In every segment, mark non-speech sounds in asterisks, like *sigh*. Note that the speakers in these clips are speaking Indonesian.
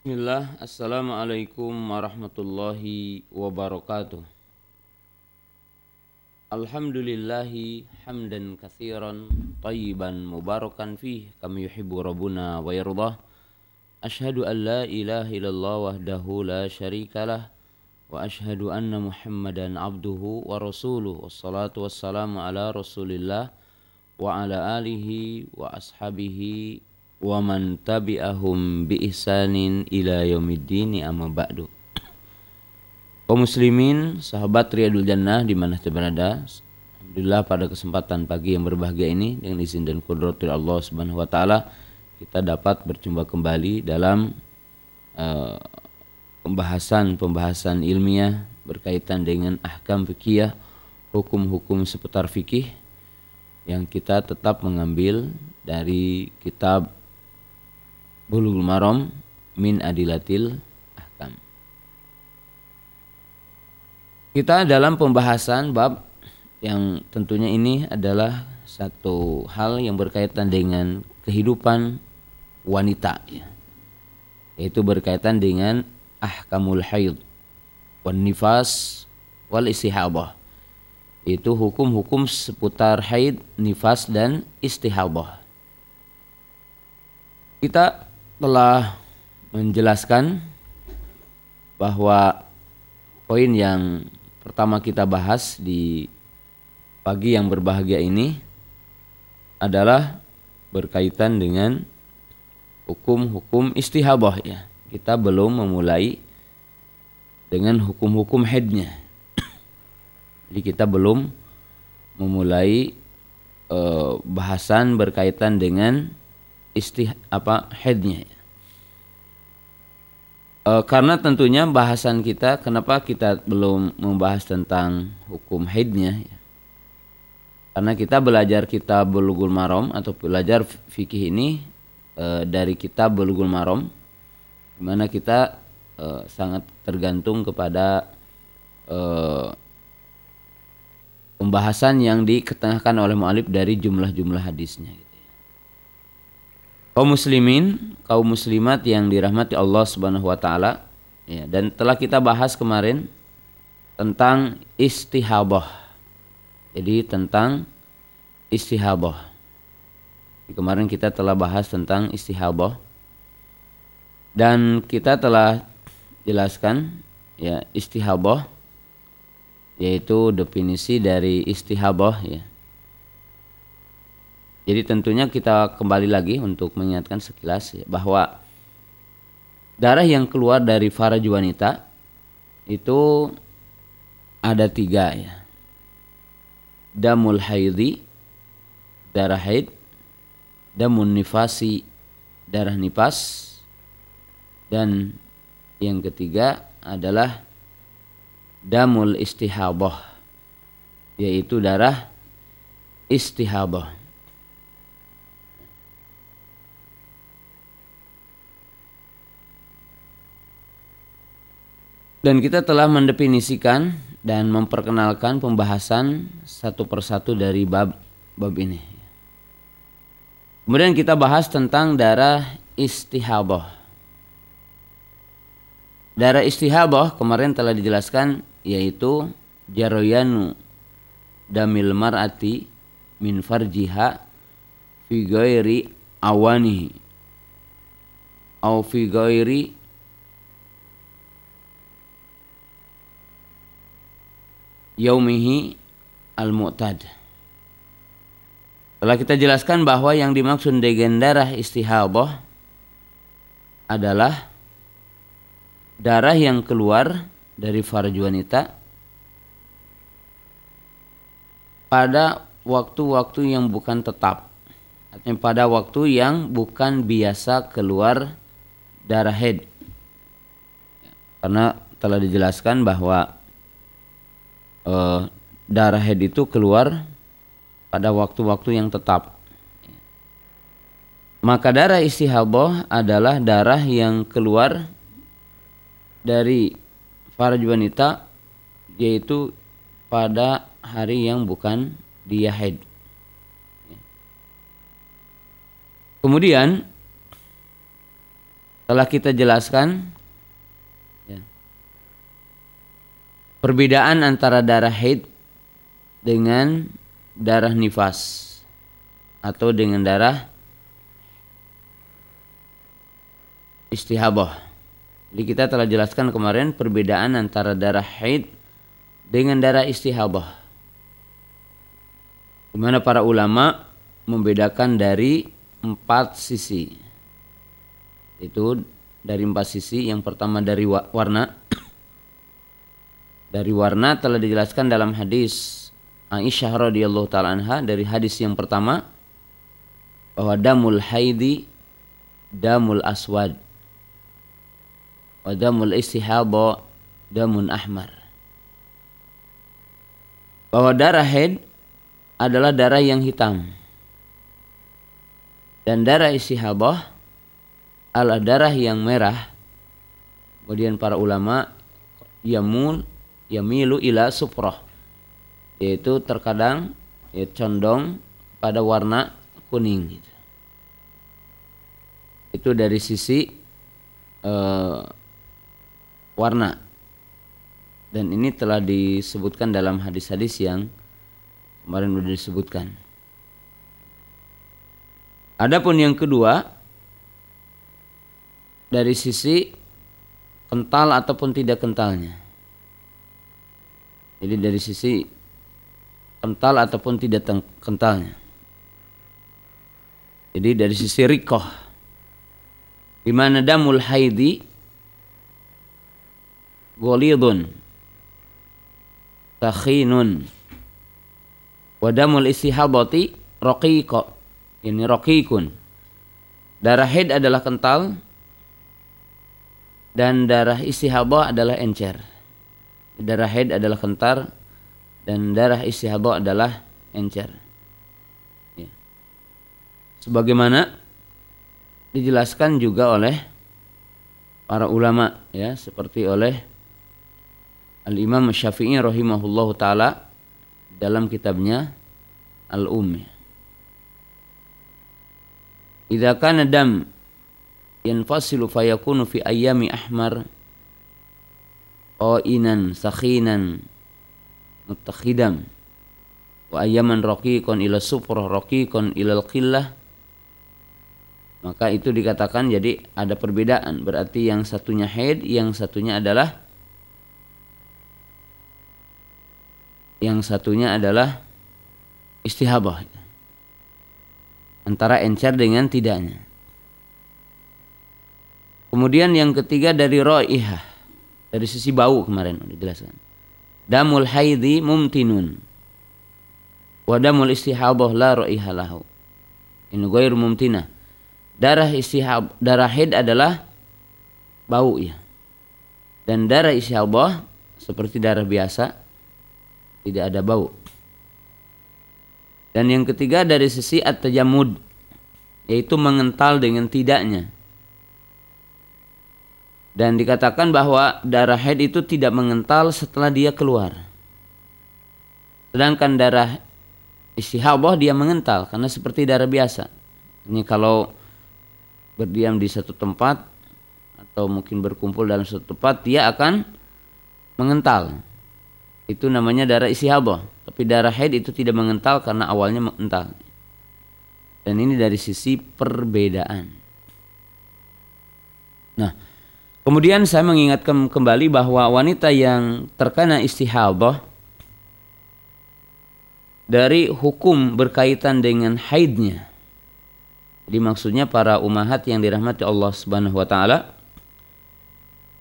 Bismillah, Assalamualaikum warahmatullahi wabarakatuh. Alhamdulillahi hamdan kathiran tayyiban mubarakan fih kami yuhibbu rabbuna wa yardah. Ashhadu an la ilaha illallah wahdahu la syarikalah wa ashhadu anna Muhammadan abduhu wa rasuluh. Wassalatu wassalamu ala Rasulillah wa ala alihi wa ashabihi wa man tabi'ahum bi ihsanin ila yaumiddin amma ba'du. Kaum muslimin, sahabat Riyadul Jannah di mana berada, Alhamdulillah pada kesempatan pagi yang berbahagia ini dengan izin dan kudratul Allah Subhanahu wa taala kita dapat berjumpa kembali dalam uh, pembahasan-pembahasan ilmiah berkaitan dengan ahkam fikih, hukum-hukum seputar fikih yang kita tetap mengambil dari kitab Bulughul Maram min Adilatil Ahkam. Kita dalam pembahasan bab yang tentunya ini adalah satu hal yang berkaitan dengan kehidupan wanita ya. Yaitu berkaitan dengan ahkamul haid wan nifas wal istihabah. Itu hukum-hukum seputar haid, nifas dan istihabah. Kita telah menjelaskan bahwa poin yang pertama kita bahas di pagi yang berbahagia ini adalah berkaitan dengan hukum-hukum istihabah ya. Kita belum memulai dengan hukum-hukum headnya. *clears throat* Jadi kita belum memulai uh, bahasan berkaitan dengan istih apa headnya e, karena tentunya bahasan kita kenapa kita belum membahas tentang hukum headnya ya. karena kita belajar kita Bulughul Maram atau belajar fikih ini e, dari kita Bulughul Maram di mana kita e, sangat tergantung kepada e, pembahasan yang diketengahkan oleh mualif dari jumlah-jumlah hadisnya kaum muslimin, kaum muslimat yang dirahmati Allah Subhanahu wa taala ya dan telah kita bahas kemarin tentang istihabah. Jadi tentang istihabah. Kemarin kita telah bahas tentang istihabah dan kita telah jelaskan ya istihabah yaitu definisi dari istihabah ya jadi tentunya kita kembali lagi untuk mengingatkan sekilas bahwa darah yang keluar dari faraj wanita itu ada tiga ya. Damul haidi, darah haid, damun nifasi, darah nipas, dan yang ketiga adalah damul istihabah, yaitu darah istihabah. Dan kita telah mendefinisikan dan memperkenalkan pembahasan satu persatu dari bab bab ini. Kemudian kita bahas tentang darah istihabah. Darah istihabah kemarin telah dijelaskan yaitu jaroyanu damil mar'ati min farjiha fi awanihi au yaumihi al-mu'tad. Telah kita jelaskan bahwa yang dimaksud dengan darah istihabah adalah darah yang keluar dari farj wanita pada waktu-waktu yang bukan tetap. Artinya pada waktu yang bukan biasa keluar darah head. Karena telah dijelaskan bahwa uh, darah head itu keluar pada waktu-waktu yang tetap. Maka darah istihabah adalah darah yang keluar dari faraj wanita yaitu pada hari yang bukan dia head. Kemudian telah kita jelaskan ya, perbedaan antara darah haid dengan darah nifas atau dengan darah istihabah. Jadi kita telah jelaskan kemarin perbedaan antara darah haid dengan darah istihabah. Di mana para ulama membedakan dari empat sisi. Itu dari empat sisi. Yang pertama dari warna. Dari warna telah dijelaskan dalam hadis Aisyah radhiyallahu taala anha dari hadis yang pertama bahwa damul haidi damul aswad wa damul istihaba damun ahmar. Bahwa darah haid adalah darah yang hitam. Dan darah istihabah adalah darah yang merah. Kemudian para ulama yamul yamilu ila sufrah. Yaitu terkadang ya, condong pada warna kuning. Gitu. itu dari sisi uh, warna. Dan ini telah disebutkan dalam hadis-hadis yang kemarin sudah disebutkan. Adapun yang kedua dari sisi kental ataupun tidak kentalnya jadi dari sisi kental ataupun tidak kentalnya. Jadi dari sisi rikoh, di mana damul haidi golidun, takhinun, wadamul istihabati roqiqo, ini roqiqun. Darah haid adalah kental dan darah istihabah adalah encer. Darah haid adalah kental dan darah istihadah adalah encer. Ya. Sebagaimana dijelaskan juga oleh para ulama ya seperti oleh Al Imam Syafi'i rahimahullahu taala dalam kitabnya Al Ummi. Idza kana dam yanfasilu fayakunu fi ayami ahmar qainan sakhinan mutakhidam wa ayyaman raqiqan ila sufrah raqiqan ila qillah maka itu dikatakan jadi ada perbedaan. Berarti yang satunya haid yang satunya adalah yang satunya adalah istihabah. Antara encer dengan tidaknya. Kemudian yang ketiga dari ro'ihah dari sisi bau kemarin dijelaskan. Damul haidi mumtinun. Wa damul istihabah la ra'iha lahu. Ini ghairu mumtina darah istihab darah haid adalah bau ya dan darah istihabah seperti darah biasa tidak ada bau. Dan yang ketiga dari sisi at-tajammud yaitu mengental dengan tidaknya dan dikatakan bahwa darah haid itu tidak mengental setelah dia keluar. Sedangkan darah istihabah dia mengental karena seperti darah biasa. Ini kalau berdiam di satu tempat atau mungkin berkumpul dalam satu tempat dia akan mengental. Itu namanya darah istihabah. Tapi darah haid itu tidak mengental karena awalnya mengental. Dan ini dari sisi perbedaan. Nah, Kemudian saya mengingatkan kembali bahwa wanita yang terkena istihadah dari hukum berkaitan dengan haidnya. Jadi maksudnya para umahat yang dirahmati Allah Subhanahu wa taala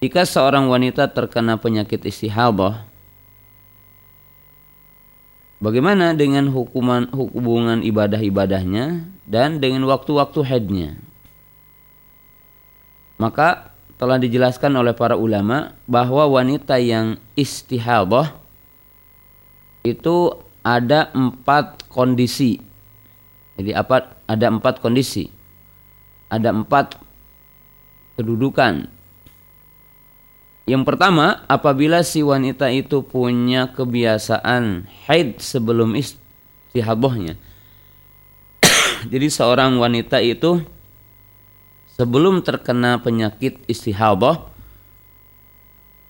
jika seorang wanita terkena penyakit istihadah Bagaimana dengan hukuman hubungan ibadah-ibadahnya dan dengan waktu-waktu haidnya? Maka telah dijelaskan oleh para ulama bahwa wanita yang istihadah itu ada empat kondisi. Jadi apa? Ada empat kondisi. Ada empat kedudukan. Yang pertama, apabila si wanita itu punya kebiasaan haid sebelum istihadahnya. *coughs* Jadi seorang wanita itu sebelum terkena penyakit istihadah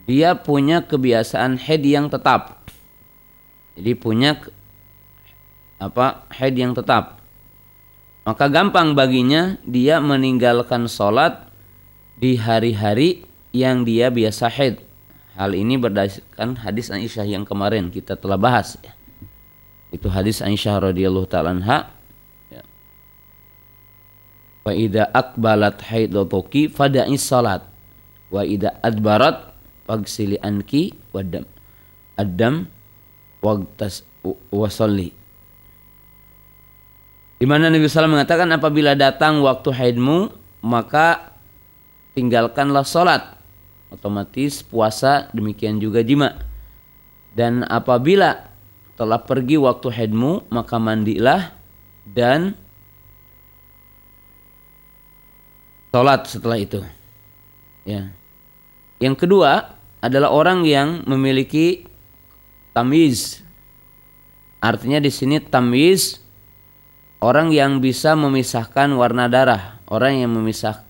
dia punya kebiasaan head yang tetap. Jadi punya apa head yang tetap. Maka gampang baginya dia meninggalkan sholat di hari-hari yang dia biasa head. Hal ini berdasarkan hadis Aisyah yang kemarin kita telah bahas. Ya. Itu hadis Aisyah radhiyallahu taala. Wa idza akbalat haidatuki fada'i salat. Wa idza adbarat fagsili anki wadam adam waqtas wasalli di mana Nabi SAW mengatakan apabila datang waktu haidmu maka tinggalkanlah sholat otomatis puasa demikian juga jima. Dan apabila telah pergi waktu haidmu maka mandilah dan sholat setelah itu. Ya. Yang kedua adalah orang yang memiliki tamiz artinya di sini tamiz orang yang bisa memisahkan warna darah. Orang yang memisah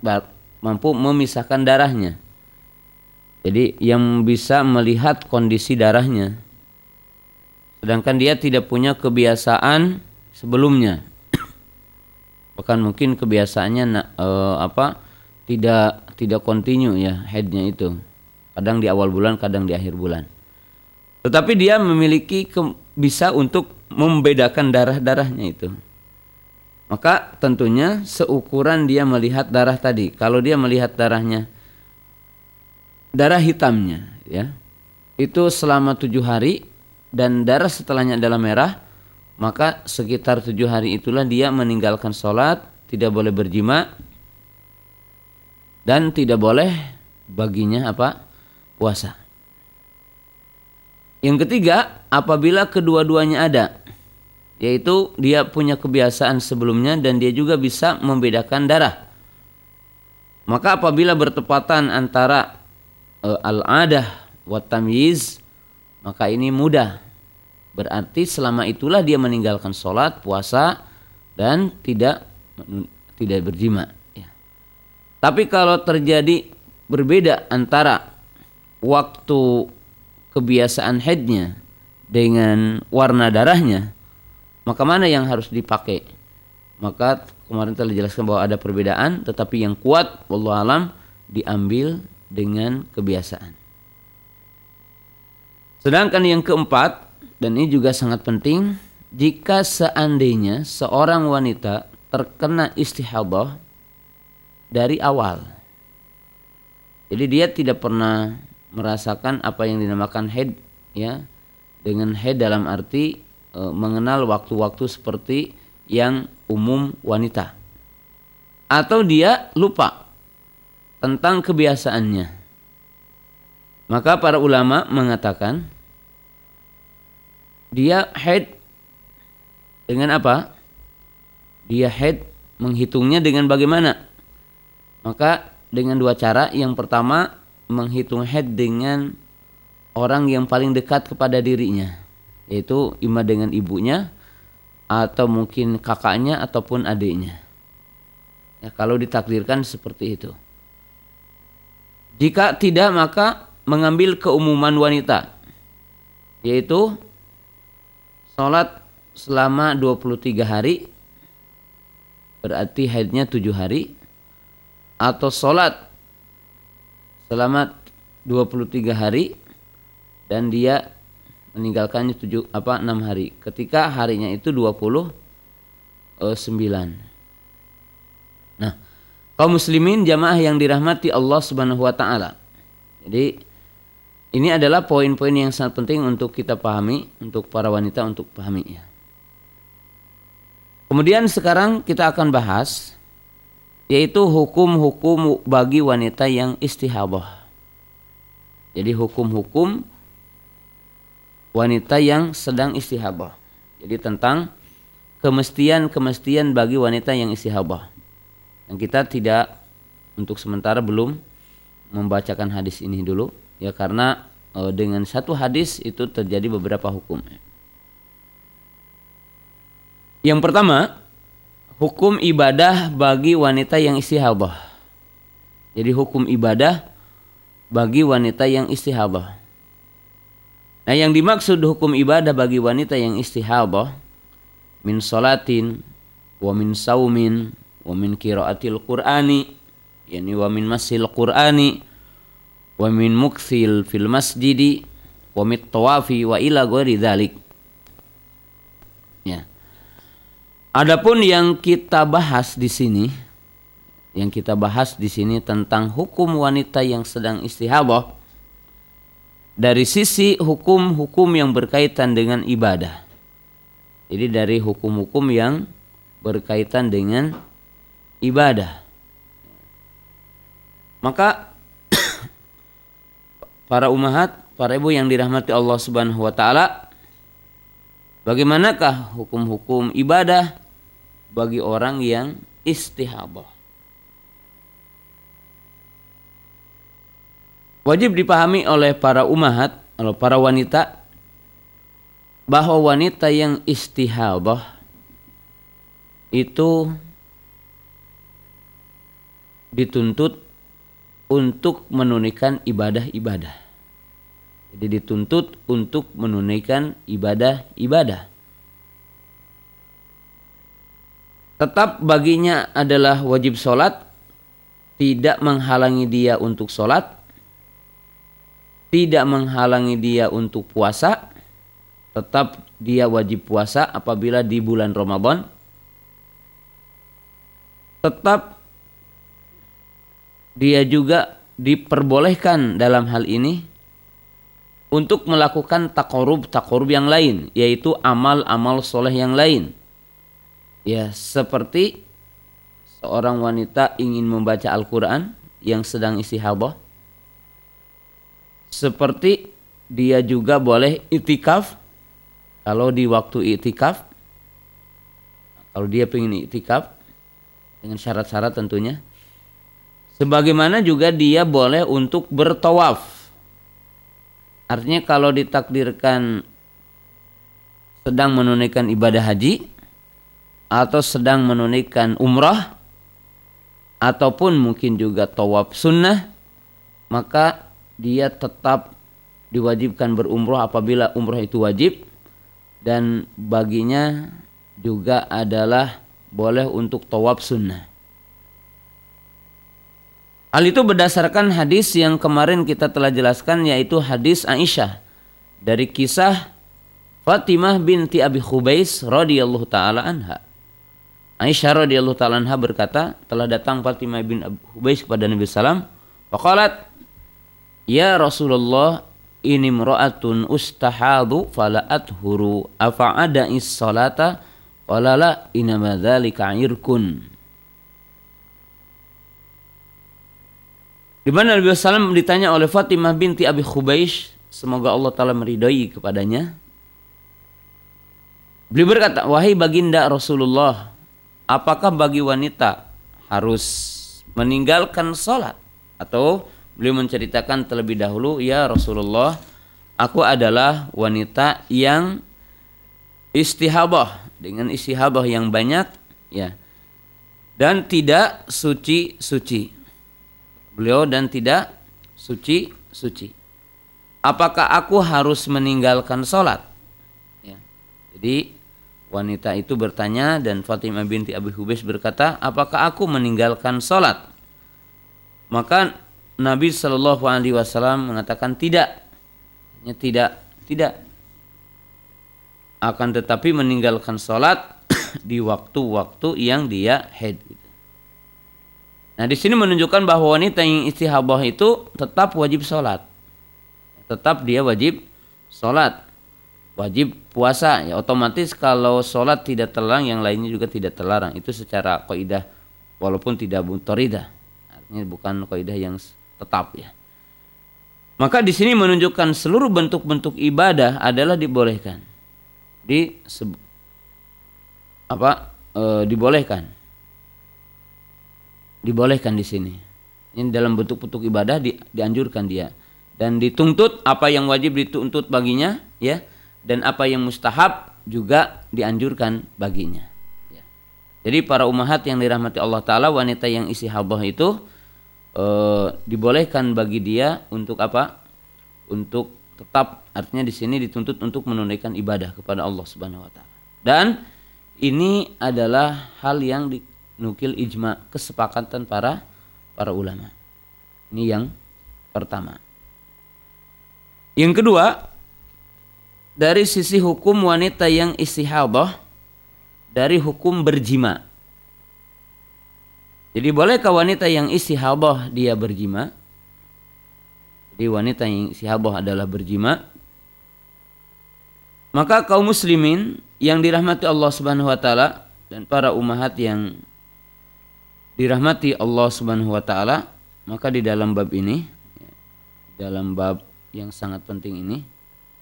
mampu memisahkan darahnya. Jadi yang bisa melihat kondisi darahnya. Sedangkan dia tidak punya kebiasaan sebelumnya. Bahkan mungkin kebiasaannya uh, apa? tidak tidak kontinu ya headnya itu. Kadang di awal bulan, kadang di akhir bulan. Tetapi dia memiliki ke, bisa untuk membedakan darah-darahnya itu. Maka tentunya seukuran dia melihat darah tadi. Kalau dia melihat darahnya darah hitamnya ya itu selama tujuh hari dan darah setelahnya adalah merah maka sekitar tujuh hari itulah dia meninggalkan sholat tidak boleh berjima dan tidak boleh baginya apa? Puasa. Yang ketiga apabila kedua-duanya ada yaitu dia punya kebiasaan sebelumnya dan dia juga bisa membedakan darah. Maka apabila bertepatan antara uh, al-adah wa tamyiz maka ini mudah berarti selama itulah dia meninggalkan sholat puasa dan tidak tidak berjima ya. tapi kalau terjadi berbeda antara waktu kebiasaan headnya dengan warna darahnya maka mana yang harus dipakai maka kemarin telah dijelaskan bahwa ada perbedaan tetapi yang kuat wallahu alam diambil dengan kebiasaan. Sedangkan yang keempat, dan ini juga sangat penting, jika seandainya seorang wanita terkena istihadah dari awal. Jadi dia tidak pernah merasakan apa yang dinamakan head ya dengan head dalam arti e, mengenal waktu-waktu seperti yang umum wanita. Atau dia lupa tentang kebiasaannya. Maka para ulama mengatakan dia head dengan apa? Dia head menghitungnya dengan bagaimana? Maka dengan dua cara. Yang pertama menghitung head dengan orang yang paling dekat kepada dirinya, yaitu ima dengan ibunya atau mungkin kakaknya ataupun adiknya. Ya, kalau ditakdirkan seperti itu. Jika tidak maka mengambil keumuman wanita yaitu sholat selama 23 hari berarti haidnya 7 hari atau sholat selama 23 hari dan dia meninggalkannya 7 apa 6 hari ketika harinya itu 29 nah kaum muslimin jamaah yang dirahmati Allah Subhanahu wa taala. Jadi ini adalah poin-poin yang sangat penting untuk kita pahami, untuk para wanita untuk pahami ya. Kemudian sekarang kita akan bahas yaitu hukum-hukum bagi wanita yang istihadah. Jadi hukum-hukum wanita yang sedang istihadah. Jadi tentang kemestian-kemestian bagi wanita yang istihadah. Dan kita tidak untuk sementara belum membacakan hadis ini dulu ya karena e, dengan satu hadis itu terjadi beberapa hukum. Yang pertama, hukum ibadah bagi wanita yang istihadah. Jadi hukum ibadah bagi wanita yang istihadah. Nah, yang dimaksud hukum ibadah bagi wanita yang istihadah min salatin wa min saumin wa min qiraatil qur'ani yani wa min masil qur'ani wa min mukthil fil masjidi wa mit tawafi wa ila ghairi dzalik ya adapun yang kita bahas di sini yang kita bahas di sini tentang hukum wanita yang sedang istihadah dari sisi hukum-hukum yang berkaitan dengan ibadah. Jadi dari hukum-hukum yang berkaitan dengan ibadah. Maka para umahat, para ibu yang dirahmati Allah Subhanahu wa taala, bagaimanakah hukum-hukum ibadah bagi orang yang istihabah? Wajib dipahami oleh para umahat, oleh para wanita bahwa wanita yang istihadah itu dituntut untuk menunaikan ibadah-ibadah. Jadi dituntut untuk menunaikan ibadah-ibadah. Tetap baginya adalah wajib sholat, tidak menghalangi dia untuk sholat, tidak menghalangi dia untuk puasa, tetap dia wajib puasa apabila di bulan Ramadan. Tetap dia juga diperbolehkan dalam hal ini untuk melakukan takorub-takorub yang lain, yaitu amal-amal soleh yang lain. Ya, seperti seorang wanita ingin membaca Al-Quran yang sedang isi habah, seperti dia juga boleh itikaf. Kalau di waktu itikaf kalau dia ingin itikaf dengan syarat-syarat tentunya sebagaimana juga dia boleh untuk bertawaf artinya kalau ditakdirkan sedang menunaikan ibadah haji atau sedang menunaikan umrah ataupun mungkin juga tawaf sunnah maka dia tetap diwajibkan berumroh apabila umroh itu wajib dan baginya juga adalah boleh untuk tawaf sunnah. Hal itu berdasarkan hadis yang kemarin kita telah jelaskan yaitu hadis Aisyah dari kisah Fatimah binti Abi Khubais radhiyallahu taala anha. Aisyah radhiyallahu taala anha berkata, telah datang Fatimah bin Abi Khubais kepada Nabi sallam, faqalat Ya Rasulullah ini mra'atun ustahadu fala adhuru afa'ada is salata qala la inama dzalika irkun Di mana Nabi SAW ditanya oleh Fatimah binti Abi Khubaish, semoga Allah Ta'ala meridai kepadanya. Beliau berkata, wahai baginda Rasulullah, apakah bagi wanita harus meninggalkan sholat? Atau Beliau menceritakan terlebih dahulu, "Ya Rasulullah, aku adalah wanita yang istihabah dengan istihabah yang banyak, ya. Dan tidak suci-suci." Beliau dan tidak suci-suci. Apakah aku harus meninggalkan sholat? Ya. Jadi wanita itu bertanya dan Fatimah binti Abi Hubes berkata, apakah aku meninggalkan sholat? Maka Nabi Shallallahu Alaihi Wasallam mengatakan tidak, ya, tidak, tidak. Akan tetapi meninggalkan sholat *clears throat* di waktu-waktu yang dia head. Nah di sini menunjukkan bahwa wanita yang istihabah itu tetap wajib sholat, tetap dia wajib sholat, wajib puasa. Ya otomatis kalau sholat tidak terlarang, yang lainnya juga tidak terlarang. Itu secara kaidah walaupun tidak buntoridah. Artinya bukan kaidah yang tetap ya. Maka di sini menunjukkan seluruh bentuk-bentuk ibadah adalah dibolehkan. Di apa? E, dibolehkan. Dibolehkan di sini. Ini dalam bentuk-bentuk ibadah di, dianjurkan dia dan dituntut apa yang wajib dituntut baginya ya dan apa yang mustahab juga dianjurkan baginya. Ya. Jadi para umahat yang dirahmati Allah Taala wanita yang isi habah itu e, dibolehkan bagi dia untuk apa? Untuk tetap artinya di sini dituntut untuk menunaikan ibadah kepada Allah Subhanahu wa taala. Dan ini adalah hal yang dinukil ijma kesepakatan para para ulama. Ini yang pertama. Yang kedua, dari sisi hukum wanita yang istihadah dari hukum berjima. Jadi bolehkah wanita yang istihadah dia berjima? Jadi wanita yang istihadah adalah berjima. Maka kaum muslimin yang dirahmati Allah Subhanahu wa taala dan para ummahat yang dirahmati Allah Subhanahu wa taala, maka di dalam bab ini dalam bab yang sangat penting ini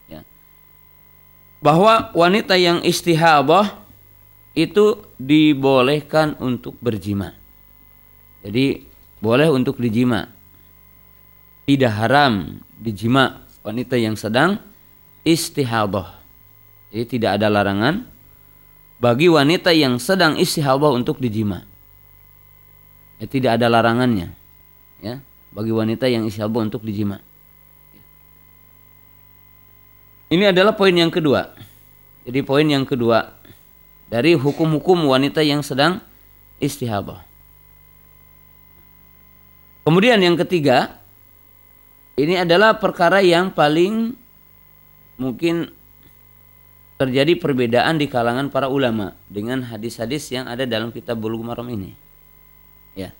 ya bahwa wanita yang istihabah itu dibolehkan untuk berjima. Jadi boleh untuk dijima. Tidak haram dijima wanita yang sedang istihabah. Jadi tidak ada larangan bagi wanita yang sedang istihabah untuk dijima. Ya, tidak ada larangannya. Ya, bagi wanita yang istihabah untuk dijima. Ini adalah poin yang kedua. Jadi poin yang kedua dari hukum-hukum wanita yang sedang istihabah. Kemudian yang ketiga, ini adalah perkara yang paling mungkin terjadi perbedaan di kalangan para ulama dengan hadis-hadis yang ada dalam kitab Bulughul Maram ini. Ya.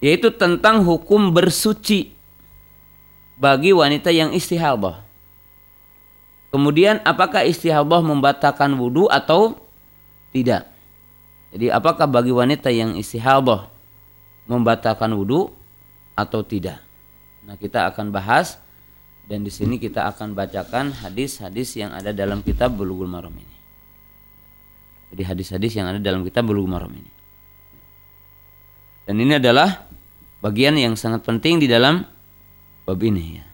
Yaitu tentang hukum bersuci bagi wanita yang istihabah. Kemudian apakah istihabah membatalkan wudhu atau tidak. Jadi apakah bagi wanita yang istihadah membatalkan wudhu atau tidak? Nah kita akan bahas dan di sini kita akan bacakan hadis-hadis yang ada dalam kitab Bulughul Maram ini. Jadi hadis-hadis yang ada dalam kitab Bulughul Maram ini. Dan ini adalah bagian yang sangat penting di dalam bab ini ya.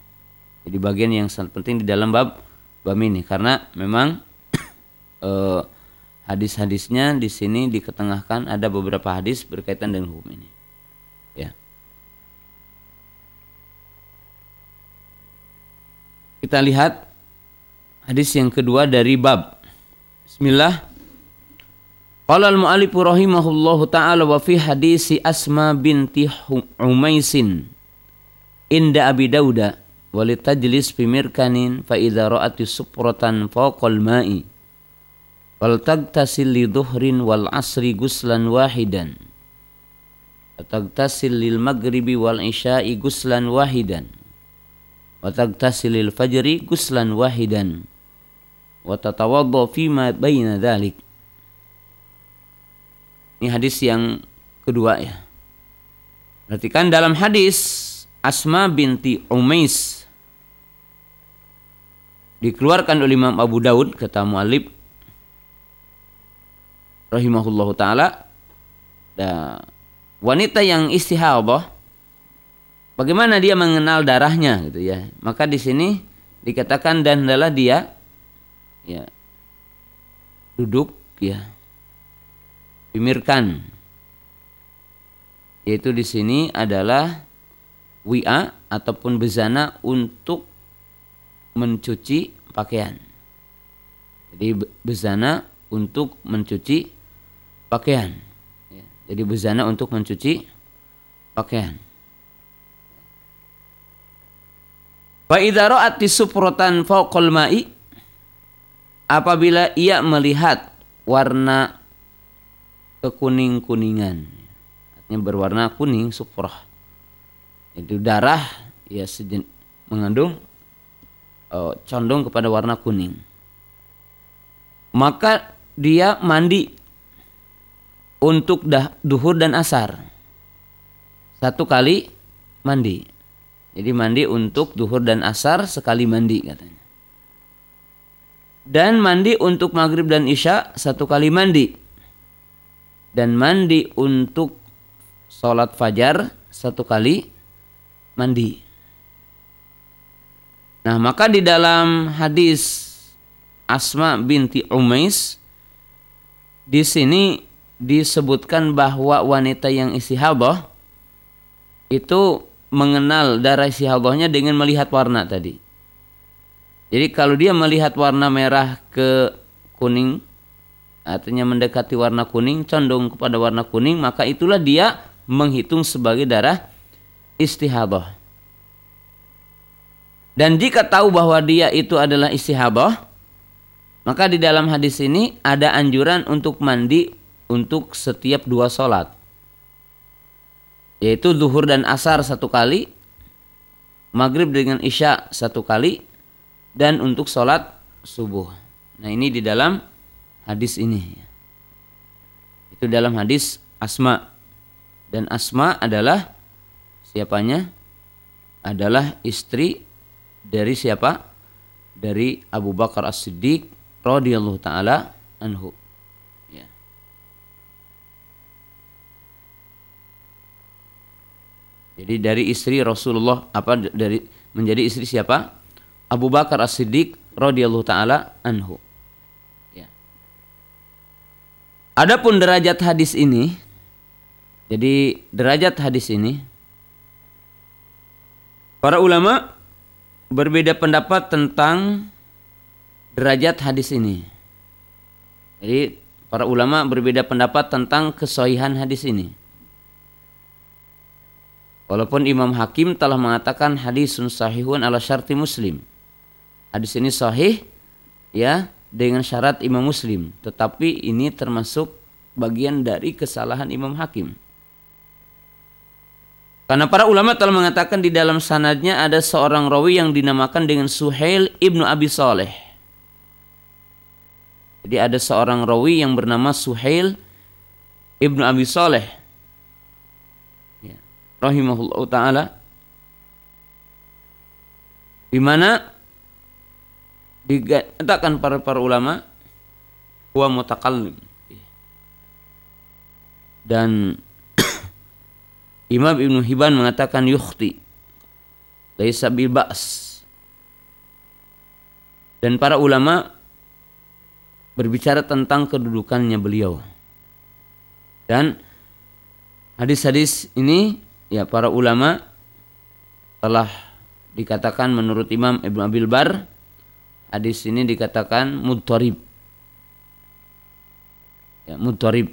Jadi bagian yang sangat penting di dalam bab bab ini karena memang *clears throat* eh, hadis-hadisnya di sini diketengahkan ada beberapa hadis berkaitan dengan hukum ini. Ya. Kita lihat hadis yang kedua dari bab. Bismillah. Qala al-mu'allif rahimahullahu taala wa fi hadisi Asma binti Umaisin inda Abi Dauda walitajlis fi mirkanin fa idza ra'at supratan fawqa al-ma'i wal tagtasil li dhuhrin wal asri guslan wahidan tagtasil lil maghribi wal isya'i guslan wahidan wa tagtasil lil fajri guslan wahidan wa tatawadda fima baina dhalik ini hadis yang kedua ya. Perhatikan dalam hadis Asma binti Umais dikeluarkan oleh Imam Abu Daud kata mu'alib rahimahullahu taala wanita yang istihadah bagaimana dia mengenal darahnya gitu ya. Maka di sini dikatakan dan adalah dia ya duduk ya pimirkan yaitu di sini adalah wi'a ataupun bezana untuk mencuci pakaian. Jadi bezana untuk mencuci pakaian. Ya, jadi bezana untuk mencuci pakaian. Fa ra'at sufratan fawqal ma'i apabila ia melihat warna kekuning-kuningan artinya berwarna kuning sufrah itu darah ya sejen, mengandung uh, condong kepada warna kuning maka dia mandi untuk dah, duhur dan asar. Satu kali mandi. Jadi mandi untuk duhur dan asar sekali mandi katanya. Dan mandi untuk maghrib dan isya satu kali mandi. Dan mandi untuk sholat fajar satu kali mandi. Nah maka di dalam hadis Asma binti Umais di sini disebutkan bahwa wanita yang istihadah itu mengenal darah istihadohnya dengan melihat warna tadi. Jadi kalau dia melihat warna merah ke kuning, artinya mendekati warna kuning, condong kepada warna kuning, maka itulah dia menghitung sebagai darah istihadah. Dan jika tahu bahwa dia itu adalah istihadah, maka di dalam hadis ini ada anjuran untuk mandi untuk setiap dua sholat. Yaitu zuhur dan asar satu kali, maghrib dengan isya satu kali, dan untuk sholat subuh. Nah ini di dalam hadis ini. Itu dalam hadis Asma. Dan Asma adalah siapanya? Adalah istri dari siapa? Dari Abu Bakar As-Siddiq radhiyallahu taala anhu. Ya. Jadi dari istri Rasulullah apa dari menjadi istri siapa? Abu Bakar As-Siddiq radhiyallahu taala anhu. Ya. Adapun derajat hadis ini jadi derajat hadis ini para ulama berbeda pendapat tentang derajat hadis ini. Jadi para ulama berbeda pendapat tentang kesohihan hadis ini. Walaupun Imam Hakim telah mengatakan hadisun sahihun ala syarti muslim hadis ini sahih ya dengan syarat Imam Muslim, tetapi ini termasuk bagian dari kesalahan Imam Hakim. Karena para ulama telah mengatakan di dalam sanadnya ada seorang rawi yang dinamakan dengan Suhail ibnu Abi Saleh. Jadi ada seorang rawi yang bernama Suhail ibnu Abi Saleh. Ya. Rahimahullah taala. Di mana dikatakan para para ulama huwa mutakallim dan *coughs* Imam Ibnu Hibban mengatakan yukhti laisa bil ba's dan para ulama berbicara tentang kedudukannya beliau. Dan hadis-hadis ini ya para ulama telah dikatakan menurut Imam Ibnu Abil Bar hadis ini dikatakan mudharib. Ya, mudharib.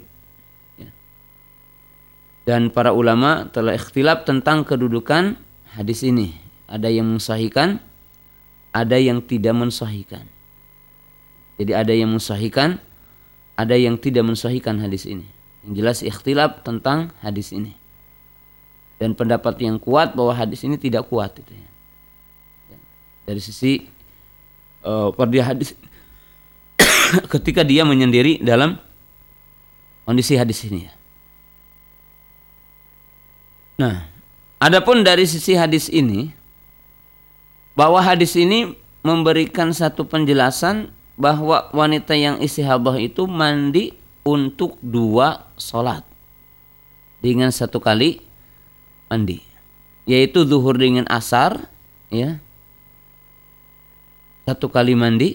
Ya. Dan para ulama telah ikhtilaf tentang kedudukan hadis ini. Ada yang mensahihkan, ada yang tidak mensahihkan. Jadi ada yang mensahihkan, ada yang tidak mensahihkan hadis ini. Yang jelas ikhtilaf tentang hadis ini. Dan pendapat yang kuat bahwa hadis ini tidak kuat itu ya. ya. Dari sisi uh, hadis. *coughs* Ketika dia menyendiri dalam kondisi hadis ini. Nah, adapun dari sisi hadis ini bahwa hadis ini memberikan satu penjelasan bahwa wanita yang istihadah itu mandi untuk dua sholat. Dengan satu kali mandi. Yaitu zuhur dengan asar ya satu kali mandi.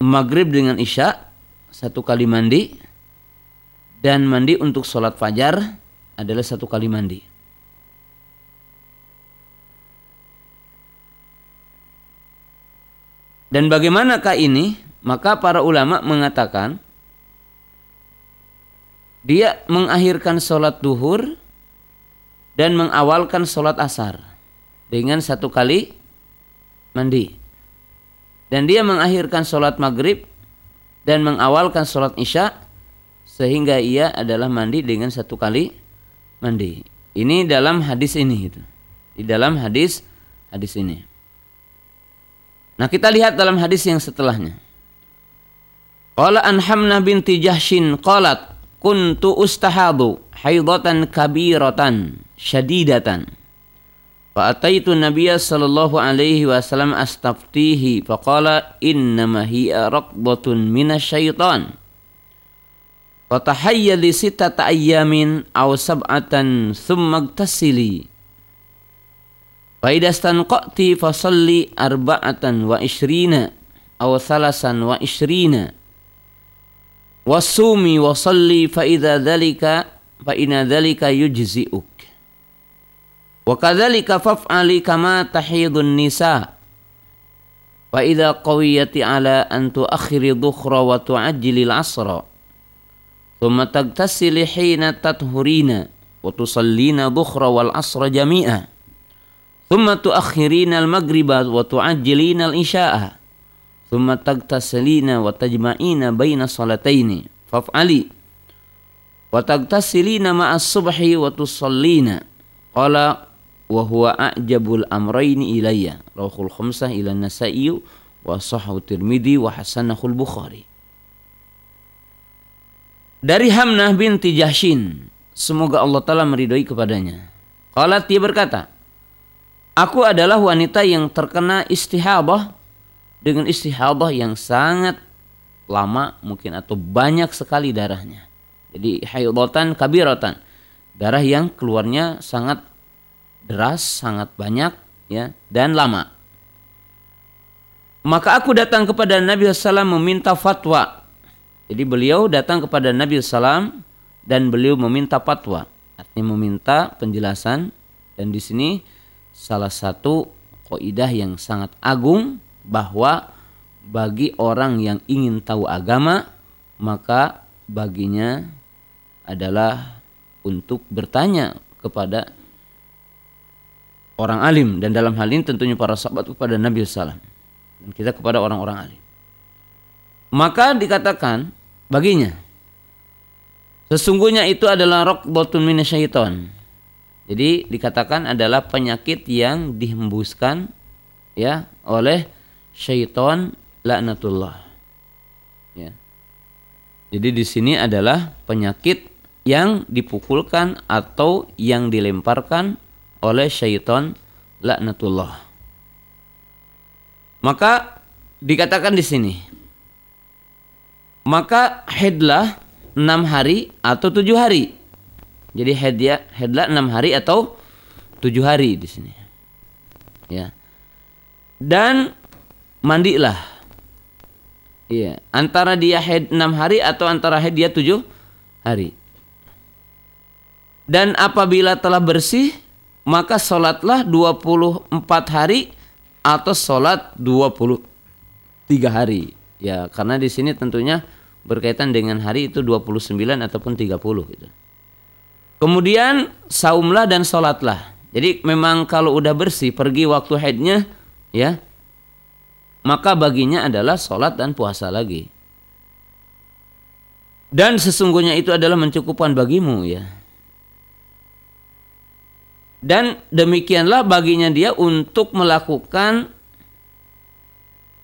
Maghrib dengan isya satu kali mandi. Dan mandi untuk sholat fajar adalah satu kali mandi. Dan bagaimanakah ini? Maka para ulama mengatakan dia mengakhirkan sholat duhur dan mengawalkan sholat asar dengan satu kali mandi. Dan dia mengakhirkan sholat maghrib dan mengawalkan sholat isya sehingga ia adalah mandi dengan satu kali mandi. Ini dalam hadis ini itu. Di dalam hadis hadis ini. Nah, kita lihat dalam hadis yang setelahnya. Qala an Hamnah binti Jahshin qalat kuntu ustahadu haidatan kabiratan syadidatan Fa'ataitu Nabiya sallallahu alaihi wasallam astaftihi faqala innama hiya raqdatun minasyaitan. Fatahayyali sitata ayyamin aw sab'atan thumma igtasili. Fa idastanqati fasalli arba'atan wa ishrina aw thalasan wa ishrina. Wasumi wa salli fa idza dhalika fa inna dhalika yujzi'uk. Wa kadzalika faf'ali kama tahidun nisa. Fa idza qawiyati ala an tuakhiri dhukhra wa tu'ajjili al-'asra. Thumma tagtasili hina tathurina wa tusallina dhukhra wal 'asra jami'a. Thumma tuakhirina al-maghriba wa tu'ajjilina al-isya'a. Thumma tagtasilina wa tajma'ina baina salataini. Faf'ali. Wa tagtasilina ma'as subhi wa tusallina. Qala wa huwa a'jabul amrayni ilayya. Rawahul khamsah ila nasai wa sahahu tirmidzi wa hasanahul bukhari. Dari Hamnah binti Jahshin semoga Allah taala meridhoi kepadanya. Qalat dia berkata aku adalah wanita yang terkena istihabah dengan istihabah yang sangat lama mungkin atau banyak sekali darahnya. Jadi haidatan kabiratan darah yang keluarnya sangat deras, sangat banyak ya dan lama. Maka aku datang kepada Nabi SAW meminta fatwa. Jadi beliau datang kepada Nabi SAW dan beliau meminta fatwa. Artinya meminta penjelasan dan di sini salah satu kaidah yang sangat agung bahwa bagi orang yang ingin tahu agama maka baginya adalah untuk bertanya kepada orang alim dan dalam hal ini tentunya para sahabat kepada Nabi SAW dan kita kepada orang-orang alim. Maka dikatakan baginya sesungguhnya itu adalah rokbatun minasyaiton. Jadi dikatakan adalah penyakit yang dihembuskan ya oleh syaiton laknatullah. Ya. Jadi di sini adalah penyakit yang dipukulkan atau yang dilemparkan oleh syaitan laknatullah. Maka dikatakan di sini. Maka headlah enam hari atau tujuh hari. Jadi headnya headlah enam hari atau tujuh hari di sini. Ya. Dan mandilah. Iya, antara dia head enam hari atau antara head dia tujuh hari. Dan apabila telah bersih, maka sholatlah 24 hari atau sholat 23 hari. Ya, karena di sini tentunya berkaitan dengan hari itu 29 ataupun 30 gitu. Kemudian saumlah dan sholatlah. Jadi memang kalau udah bersih pergi waktu haidnya ya maka baginya adalah sholat dan puasa lagi. Dan sesungguhnya itu adalah mencukupkan bagimu ya dan demikianlah baginya dia untuk melakukan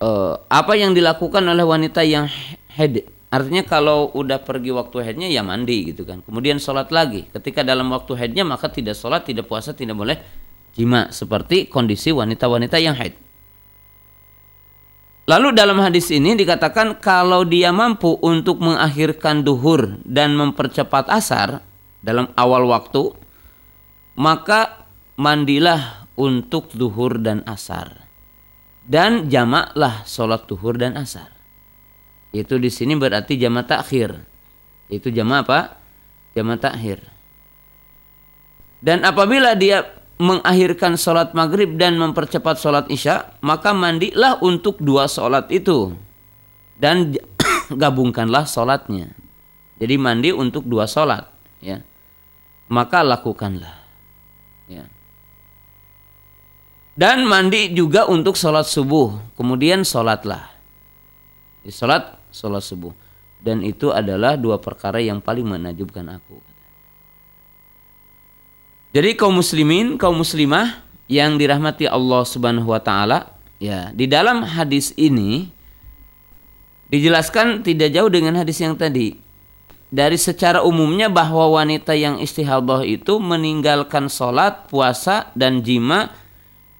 uh, apa yang dilakukan oleh wanita yang head artinya kalau udah pergi waktu headnya ya mandi gitu kan. Kemudian sholat lagi. Ketika dalam waktu headnya maka tidak sholat tidak puasa tidak boleh jima. Seperti kondisi wanita-wanita yang head Lalu dalam hadis ini dikatakan kalau dia mampu untuk mengakhirkan duhur dan mempercepat asar dalam awal waktu maka mandilah untuk duhur dan asar. Dan jamaklah sholat duhur dan asar. Itu di sini berarti jamak takhir. Itu jamak apa? Jamak takhir. Dan apabila dia mengakhirkan sholat maghrib dan mempercepat sholat isya maka mandilah untuk dua sholat itu. Dan *coughs* gabungkanlah sholatnya. Jadi mandi untuk dua sholat ya. Maka lakukanlah Ya. Dan mandi juga untuk sholat subuh. Kemudian sholatlah. Sholat, sholat subuh. Dan itu adalah dua perkara yang paling menajubkan aku. Jadi kaum muslimin, kaum muslimah yang dirahmati Allah Subhanahu wa taala, ya, di dalam hadis ini dijelaskan tidak jauh dengan hadis yang tadi dari secara umumnya bahwa wanita yang istihadah itu meninggalkan sholat, puasa, dan jima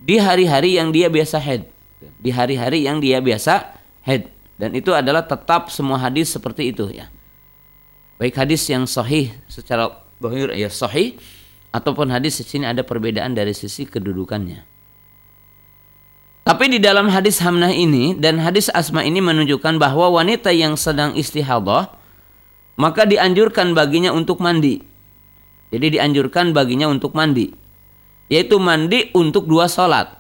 di hari-hari yang dia biasa head. Di hari-hari yang dia biasa head. Dan itu adalah tetap semua hadis seperti itu ya. Baik hadis yang sahih secara bahir ya sahih ataupun hadis di sini ada perbedaan dari sisi kedudukannya. Tapi di dalam hadis Hamnah ini dan hadis Asma ini menunjukkan bahwa wanita yang sedang istihadah maka dianjurkan baginya untuk mandi. Jadi dianjurkan baginya untuk mandi. yaitu mandi untuk dua sholat.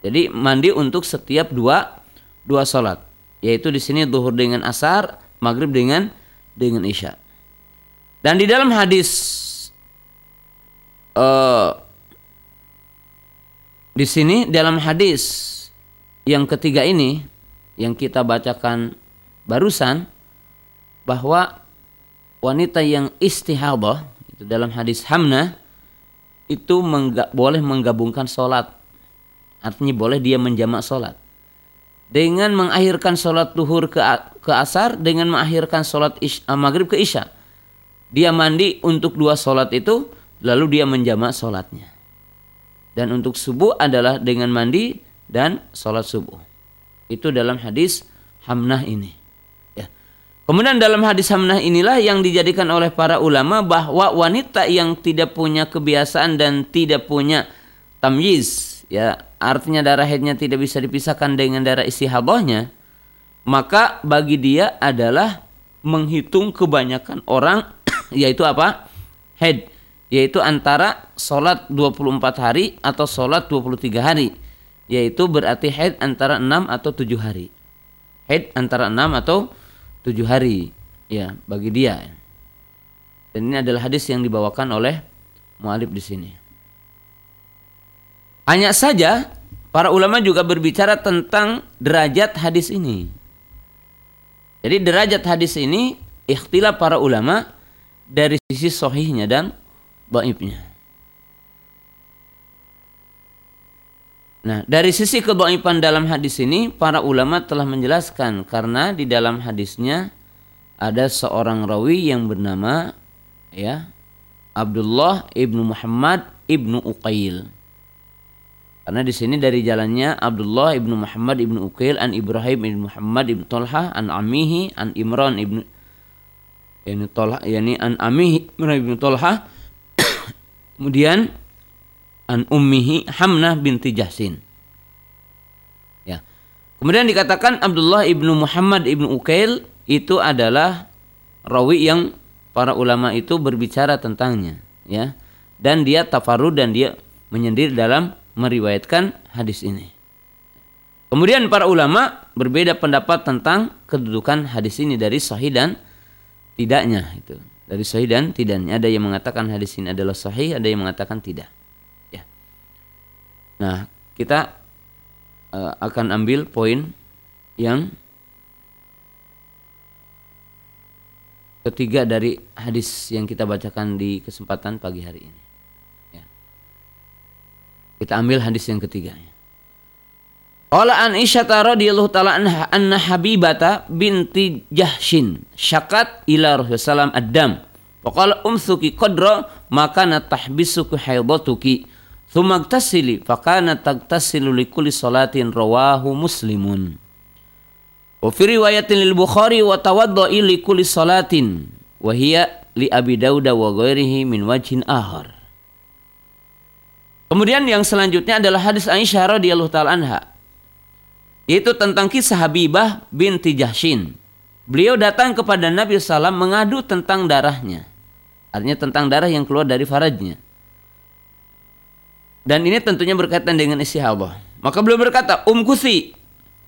Jadi mandi untuk setiap dua dua sholat, yaitu di sini duhur dengan asar, maghrib dengan dengan isya. Dan di dalam hadis uh, di sini dalam hadis yang ketiga ini yang kita bacakan barusan bahwa wanita yang istihadah itu dalam hadis Hamna itu mengga, boleh menggabungkan sholat artinya boleh dia menjamak sholat dengan mengakhirkan sholat duhur ke, ke asar dengan mengakhirkan sholat isya, eh, maghrib ke isya dia mandi untuk dua sholat itu lalu dia menjamak sholatnya dan untuk subuh adalah dengan mandi dan sholat subuh. Itu dalam hadis Hamnah ini. Kemudian dalam hadis Hamnah inilah yang dijadikan oleh para ulama bahwa wanita yang tidak punya kebiasaan dan tidak punya tamyiz, ya artinya darah haidnya tidak bisa dipisahkan dengan darah istihabahnya, maka bagi dia adalah menghitung kebanyakan orang *coughs* yaitu apa? Head yaitu antara sholat 24 hari atau sholat 23 hari yaitu berarti haid antara 6 atau 7 hari. Haid antara 6 atau 7 hari ya bagi dia. Dan ini adalah hadis yang dibawakan oleh mualif di sini. Hanya saja para ulama juga berbicara tentang derajat hadis ini. Jadi derajat hadis ini ikhtilaf para ulama dari sisi sohihnya dan baibnya. Nah, dari sisi kebaikan dalam hadis ini, para ulama telah menjelaskan karena di dalam hadisnya ada seorang rawi yang bernama ya Abdullah ibnu Muhammad ibnu Uqail. Karena di sini dari jalannya Abdullah ibnu Muhammad ibnu Uqail an Ibrahim ibnu Muhammad ibnu Tolha an Amihi an Imran ibnu yani Tolha yani an Amihi ibnu Tolha *coughs* kemudian an ummihi Hamnah binti Jahsin. Ya. Kemudian dikatakan Abdullah ibnu Muhammad ibnu Ukail itu adalah rawi yang para ulama itu berbicara tentangnya, ya. Dan dia tafarud dan dia menyendiri dalam meriwayatkan hadis ini. Kemudian para ulama berbeda pendapat tentang kedudukan hadis ini dari sahih dan tidaknya itu. Dari sahih dan tidaknya ada yang mengatakan hadis ini adalah sahih, ada yang mengatakan tidak. Nah, kita uh, akan ambil poin yang ketiga dari hadis yang kita bacakan di kesempatan pagi hari ini. Ya. Kita ambil hadis yang ketiga. Qala an Aisyah radhiyallahu taala anha anna Habibata binti Jahshin syakat ila Rasulullah ad-dam. Faqala umsuki qadra maka natahbisuku haidatuki Thumagtasili fakana tagtasilu likulli salatin rawahu muslimun. Wa fi riwayatin lil Bukhari wa tawadda'i likulli salatin wa hiya li Abi Dauda wa ghairihi min wajhin ahar. Kemudian yang selanjutnya adalah hadis Aisyah radhiyallahu taala anha yaitu tentang kisah Habibah binti Jahshin. Beliau datang kepada Nabi SAW mengadu tentang darahnya. Artinya tentang darah yang keluar dari farajnya. Dan ini tentunya berkaitan dengan istihabah. Maka beliau berkata, Um kusi,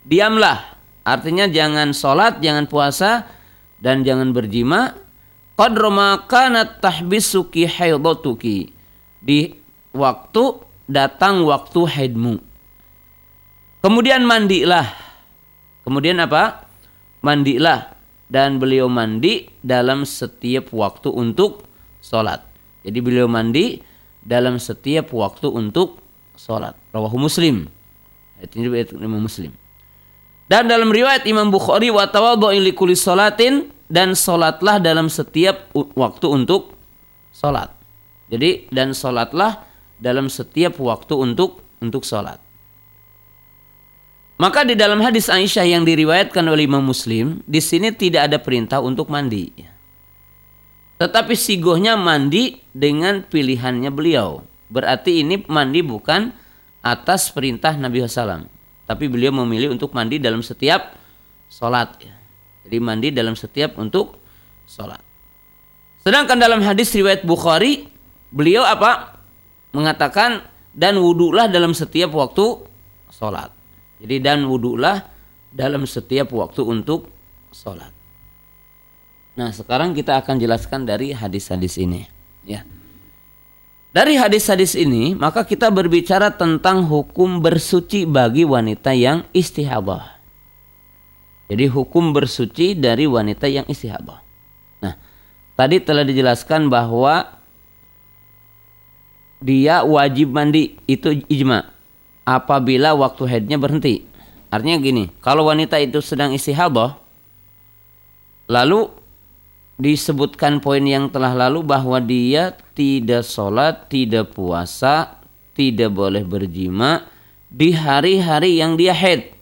diamlah. Artinya jangan sholat, jangan puasa, dan jangan berjima. Qadra makanat tahbisuki. Di waktu datang waktu haidmu. Kemudian mandilah. Kemudian apa? Mandilah. Dan beliau mandi dalam setiap waktu untuk sholat. Jadi beliau mandi dalam setiap waktu untuk sholat. Rawahu Muslim. Ini riwayat Imam Muslim. Dan dalam riwayat Imam Bukhari wa tawadhu'i likulli salatin dan sholatlah dalam setiap waktu untuk sholat. Jadi dan sholatlah dalam setiap waktu untuk untuk sholat. Maka di dalam hadis Aisyah yang diriwayatkan oleh Imam Muslim, di sini tidak ada perintah untuk mandi. Tetapi sigohnya mandi dengan pilihannya beliau. Berarti ini mandi bukan atas perintah Nabi SAW. Tapi beliau memilih untuk mandi dalam setiap sholat. Jadi mandi dalam setiap untuk sholat. Sedangkan dalam hadis riwayat Bukhari, beliau apa? mengatakan dan wudhulah dalam setiap waktu sholat. Jadi dan wudhulah dalam setiap waktu untuk sholat. Nah sekarang kita akan jelaskan dari hadis-hadis ini. Ya. Dari hadis-hadis ini maka kita berbicara tentang hukum bersuci bagi wanita yang istihadah. Jadi hukum bersuci dari wanita yang istihadah. Nah, tadi telah dijelaskan bahwa dia wajib mandi itu ijma apabila waktu haidnya berhenti. Artinya gini, kalau wanita itu sedang istihadah lalu disebutkan poin yang telah lalu bahwa dia tidak sholat, tidak puasa, tidak boleh berjima di hari-hari yang dia haid.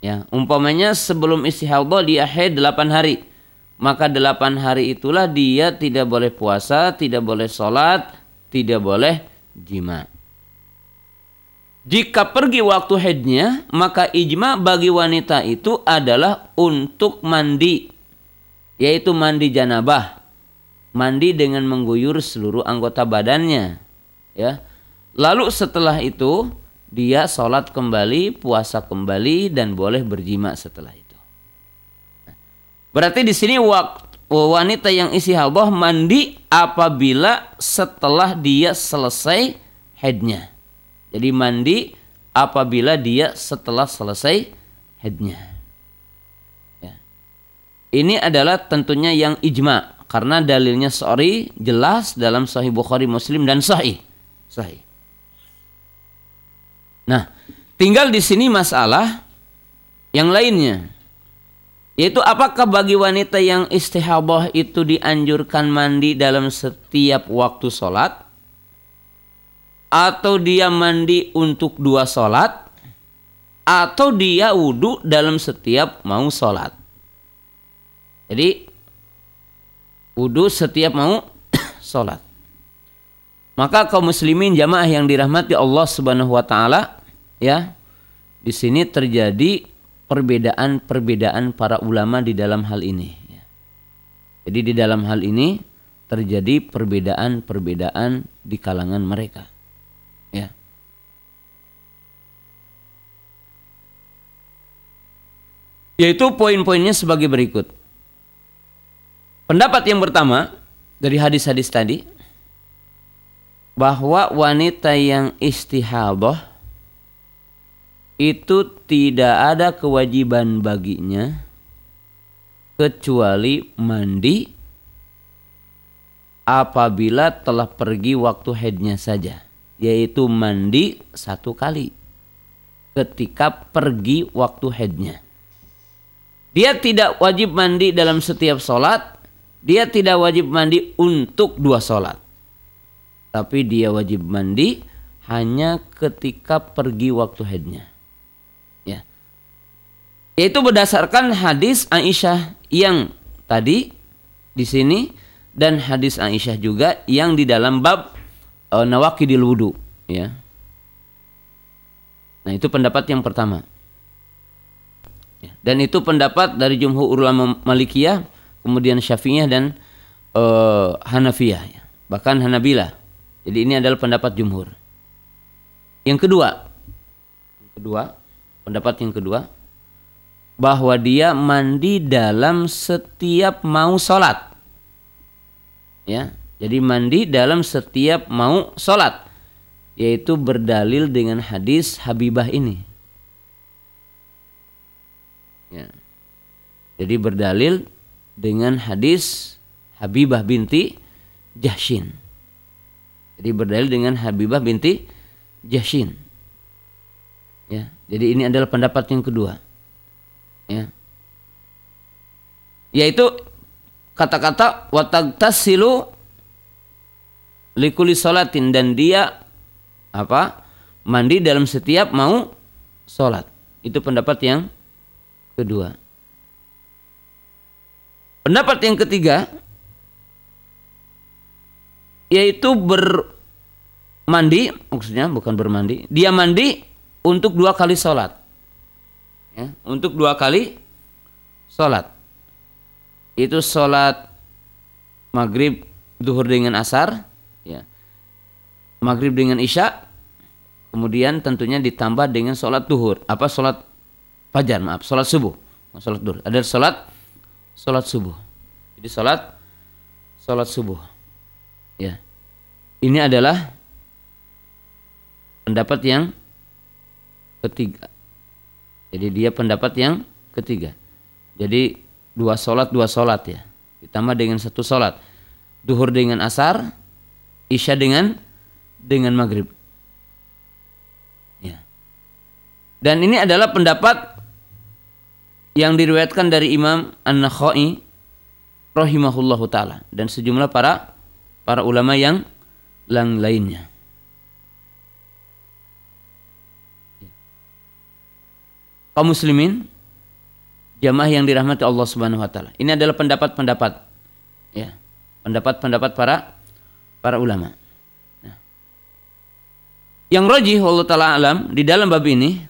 Ya, umpamanya sebelum istihadah dia haid 8 hari. Maka 8 hari itulah dia tidak boleh puasa, tidak boleh sholat, tidak boleh jima. Jika pergi waktu haidnya, maka ijma bagi wanita itu adalah untuk mandi. Yaitu mandi janabah. Mandi dengan mengguyur seluruh anggota badannya. Ya. Lalu setelah itu dia sholat kembali, puasa kembali dan boleh berjima setelah itu. Berarti di sini wanita yang isi hadah mandi apabila setelah dia selesai headnya. Jadi mandi apabila dia setelah selesai headnya. Ini adalah tentunya yang ijma karena dalilnya sorry jelas dalam Sahih Bukhari Muslim dan Sahih. Sahih. Nah, tinggal di sini masalah yang lainnya. Yaitu apakah bagi wanita yang istihabah itu dianjurkan mandi dalam setiap waktu sholat? Atau dia mandi untuk dua sholat? Atau dia wudhu dalam setiap mau sholat? Jadi wudhu setiap mau *coughs* sholat. Maka kaum muslimin jamaah yang dirahmati Allah Subhanahu wa taala ya di sini terjadi perbedaan-perbedaan para ulama di dalam hal ini. Ya. Jadi di dalam hal ini terjadi perbedaan-perbedaan di kalangan mereka. Ya. Yaitu poin-poinnya sebagai berikut. Pendapat yang pertama dari hadis-hadis tadi bahwa wanita yang istihadah itu tidak ada kewajiban baginya kecuali mandi apabila telah pergi waktu headnya saja yaitu mandi satu kali ketika pergi waktu headnya dia tidak wajib mandi dalam setiap sholat dia tidak wajib mandi untuk dua sholat tapi dia wajib mandi hanya ketika pergi waktu headnya yaitu berdasarkan hadis Aisyah yang tadi di sini dan hadis Aisyah juga yang di dalam bab uh, nawakidil wudu ya. Nah, itu pendapat yang pertama. Ya, dan itu pendapat dari jumhur ulama Malikiyah, kemudian Syafi'iyah dan uh, Hanafiyah ya. Bahkan Hanabilah. Jadi ini adalah pendapat jumhur. Yang kedua, kedua, pendapat yang kedua bahwa dia mandi dalam setiap mau sholat. Ya, jadi mandi dalam setiap mau sholat, yaitu berdalil dengan hadis Habibah ini. Ya. Jadi berdalil dengan hadis Habibah binti Jahshin. Jadi berdalil dengan Habibah binti Jahshin. Ya, jadi ini adalah pendapat yang kedua ya yaitu kata-kata watagtasilu likuli salatin dan dia apa mandi dalam setiap mau sholat itu pendapat yang kedua pendapat yang ketiga yaitu bermandi maksudnya bukan bermandi dia mandi untuk dua kali sholat ya, untuk dua kali sholat. Itu sholat maghrib, duhur dengan asar, ya. maghrib dengan isya kemudian tentunya ditambah dengan sholat duhur apa sholat fajar maaf sholat subuh sholat duhur ada sholat sholat subuh. Jadi sholat sholat subuh. Ya. Ini adalah pendapat yang ketiga. Jadi dia pendapat yang ketiga. Jadi dua sholat dua sholat ya. Ditambah dengan satu sholat duhur dengan asar isya dengan dengan maghrib. Ya. Dan ini adalah pendapat yang diriwayatkan dari Imam An-Nakhai rahimahullahu taala dan sejumlah para para ulama yang lang lainnya. Ya. Kaum muslimin jamaah yang dirahmati Allah Subhanahu wa taala. Ini adalah pendapat-pendapat ya. Pendapat-pendapat para para ulama. Yang rajih Allah taala alam di dalam bab ini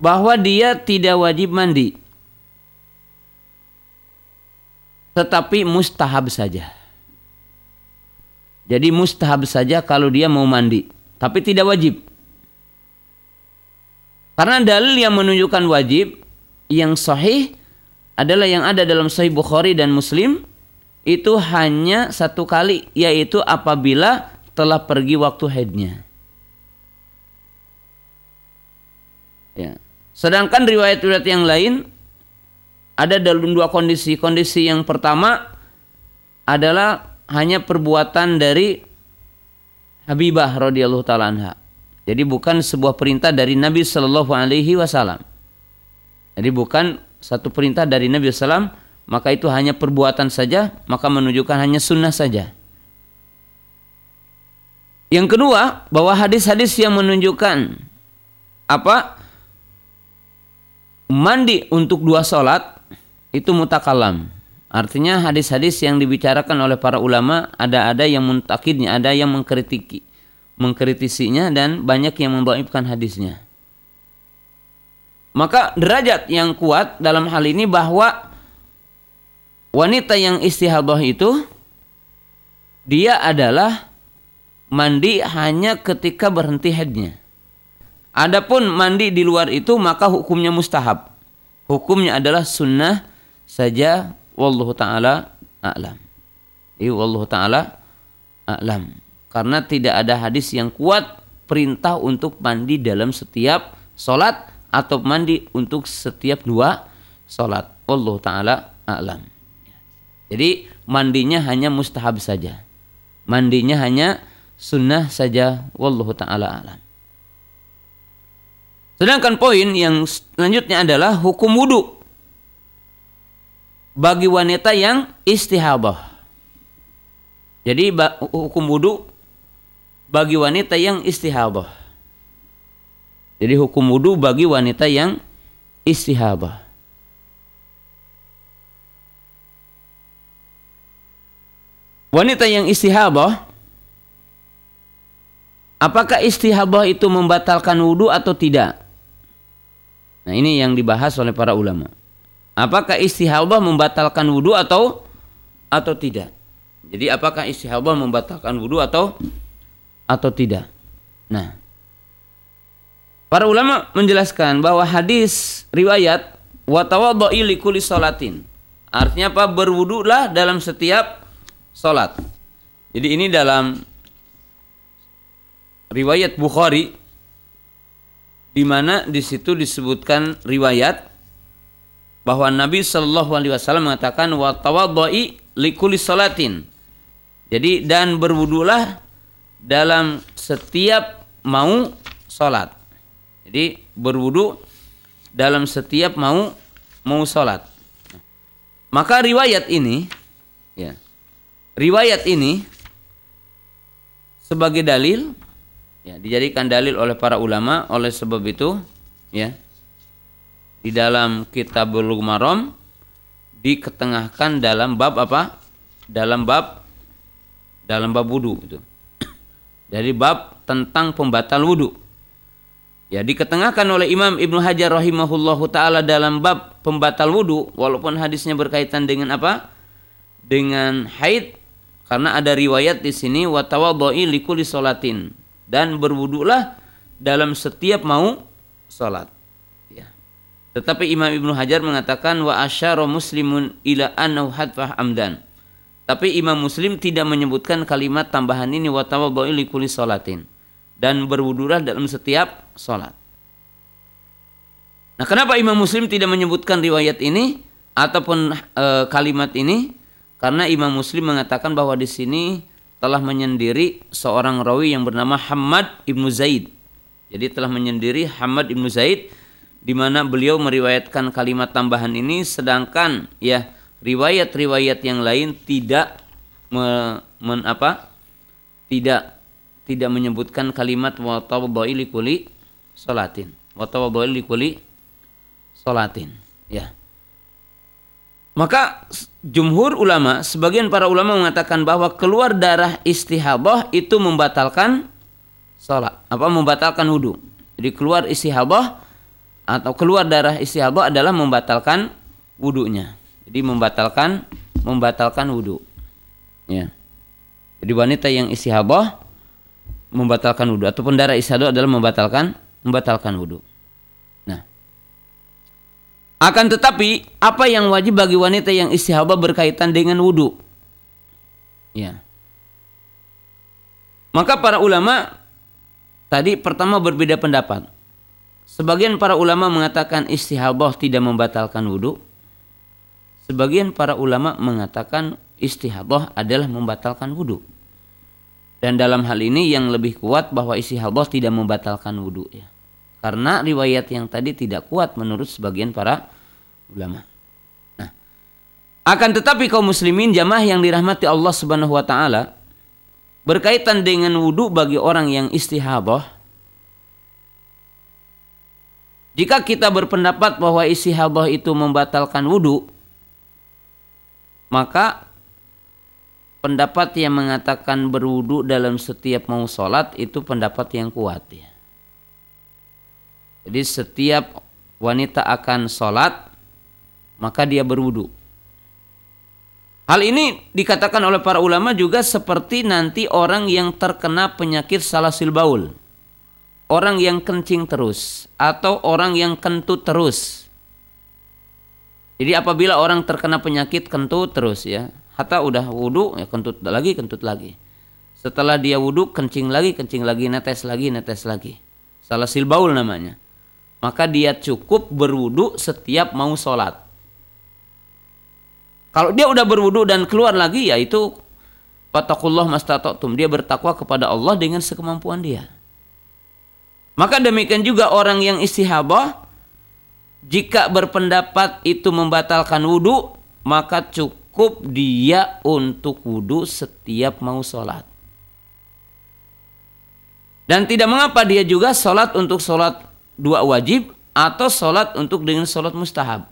bahwa dia tidak wajib mandi. Tetapi mustahab saja. Jadi mustahab saja kalau dia mau mandi, tapi tidak wajib. Karena dalil yang menunjukkan wajib yang sahih adalah yang ada dalam Sahih Bukhari dan Muslim itu hanya satu kali yaitu apabila telah pergi waktu haidnya. Ya. Sedangkan riwayat-riwayat yang lain ada dalam dua kondisi. Kondisi yang pertama adalah hanya perbuatan dari Habibah radhiyallahu taala anha. Jadi bukan sebuah perintah dari Nabi Shallallahu alaihi wasallam. Jadi bukan satu perintah dari Nabi Sallam maka itu hanya perbuatan saja, maka menunjukkan hanya sunnah saja. Yang kedua, bahwa hadis-hadis yang menunjukkan apa? Mandi untuk dua sholat itu mutakalam. Artinya hadis-hadis yang dibicarakan oleh para ulama ada-ada yang muntakidnya, ada yang mengkritiki, mengkritisinya dan banyak yang membaikkan hadisnya. Maka derajat yang kuat dalam hal ini bahwa wanita yang istihadah itu dia adalah mandi hanya ketika berhenti haidnya. Adapun mandi di luar itu maka hukumnya mustahab. Hukumnya adalah sunnah saja wallahu taala a'lam. Ini wallahu taala a'lam. Karena tidak ada hadis yang kuat perintah untuk mandi dalam setiap solat atau mandi untuk setiap dua solat. Wallahu taala a'lam. Jadi mandinya hanya mustahab saja. Mandinya hanya sunnah saja wallahu taala alam. Sedangkan poin yang selanjutnya adalah hukum wudhu bagi wanita yang istihadah. Jadi hukum wudhu bagi wanita yang istihadah. Jadi hukum wudhu bagi wanita yang istihadah. Wanita yang istihadah Apakah istihabah itu membatalkan wudhu atau tidak? Nah ini yang dibahas oleh para ulama. Apakah istihabah membatalkan wudhu atau atau tidak? Jadi apakah istihabah membatalkan wudhu atau atau tidak? Nah, para ulama menjelaskan bahwa hadis riwayat watawadoi likuli salatin. Artinya apa? Berwudulah dalam setiap solat. Jadi ini dalam riwayat Bukhari di mana di situ disebutkan riwayat bahwa Nabi Shallallahu Alaihi Wasallam mengatakan wa tawadoi likuli salatin. Jadi dan berwudulah dalam setiap mau sholat. Jadi berwudu dalam setiap mau mau sholat. Maka riwayat ini, ya, riwayat ini sebagai dalil ya dijadikan dalil oleh para ulama. Oleh sebab itu ya di dalam kitab Bulughul Maram diketengahkan dalam bab apa? Dalam bab dalam bab wudu *clears throat* itu dari bab tentang pembatal wudu. Ya diketengahkan oleh Imam Ibnu Hajar rahimahullahu taala dalam bab pembatal wudu walaupun hadisnya berkaitan dengan apa? Dengan haid karena ada riwayat di sini wa tawaddu'i likulli salatin dan berwudulah dalam setiap mau salat. Ya. Tetapi Imam Ibnu Hajar mengatakan wa asyara muslimun ila annahu hadfah amdan. Tapi Imam Muslim tidak menyebutkan kalimat tambahan ini wa tawaddu'i likulli salatin dan berwudulah dalam setiap salat. Nah, kenapa Imam Muslim tidak menyebutkan riwayat ini ataupun e, kalimat ini? Karena Imam Muslim mengatakan bahwa di sini telah menyendiri seorang rawi yang bernama Hamad ibnu Zaid. Jadi telah menyendiri Hamad ibnu Zaid di mana beliau meriwayatkan kalimat tambahan ini sedangkan ya riwayat-riwayat yang lain tidak me, men, apa? tidak tidak menyebutkan kalimat wa tawaddu'i likuli salatin. Wa tawaddu'i likuli salatin. Ya. Maka jumhur ulama, sebagian para ulama mengatakan bahwa keluar darah istihadah itu membatalkan sholat. Apa membatalkan wudhu. Jadi keluar istihadah atau keluar darah istihadah adalah membatalkan wudhunya. Jadi membatalkan membatalkan wudhu. Ya. Jadi wanita yang istihadah membatalkan wudhu ataupun darah istihadah adalah membatalkan membatalkan wudhu. Akan tetapi apa yang wajib bagi wanita yang istihadah berkaitan dengan wudhu? Ya. Maka para ulama tadi pertama berbeda pendapat. Sebagian para ulama mengatakan istihadah tidak membatalkan wudhu. Sebagian para ulama mengatakan istihadah adalah membatalkan wudhu. Dan dalam hal ini yang lebih kuat bahwa istihadah tidak membatalkan wudhu ya. Karena riwayat yang tadi tidak kuat menurut sebagian para ulama. Nah, akan tetapi kaum muslimin jamaah yang dirahmati Allah Subhanahu wa taala berkaitan dengan wudhu bagi orang yang istihadah jika kita berpendapat bahwa istihadah itu membatalkan wudhu maka pendapat yang mengatakan berwudhu dalam setiap mau sholat itu pendapat yang kuat ya. Jadi setiap wanita akan sholat maka dia berwudu. Hal ini dikatakan oleh para ulama juga seperti nanti orang yang terkena penyakit salasil baul. Orang yang kencing terus atau orang yang kentut terus. Jadi apabila orang terkena penyakit kentut terus ya, hatta udah wudu ya kentut lagi kentut lagi. Setelah dia wudu kencing lagi kencing lagi netes lagi netes lagi. Salasil baul namanya maka dia cukup berwudu setiap mau sholat. Kalau dia udah berwudu dan keluar lagi ya itu fatakullah mastata'tum. Dia bertakwa kepada Allah dengan sekemampuan dia. Maka demikian juga orang yang istihabah jika berpendapat itu membatalkan wudu maka cukup dia untuk wudu setiap mau sholat. Dan tidak mengapa dia juga sholat untuk sholat dua wajib atau sholat untuk dengan sholat mustahab.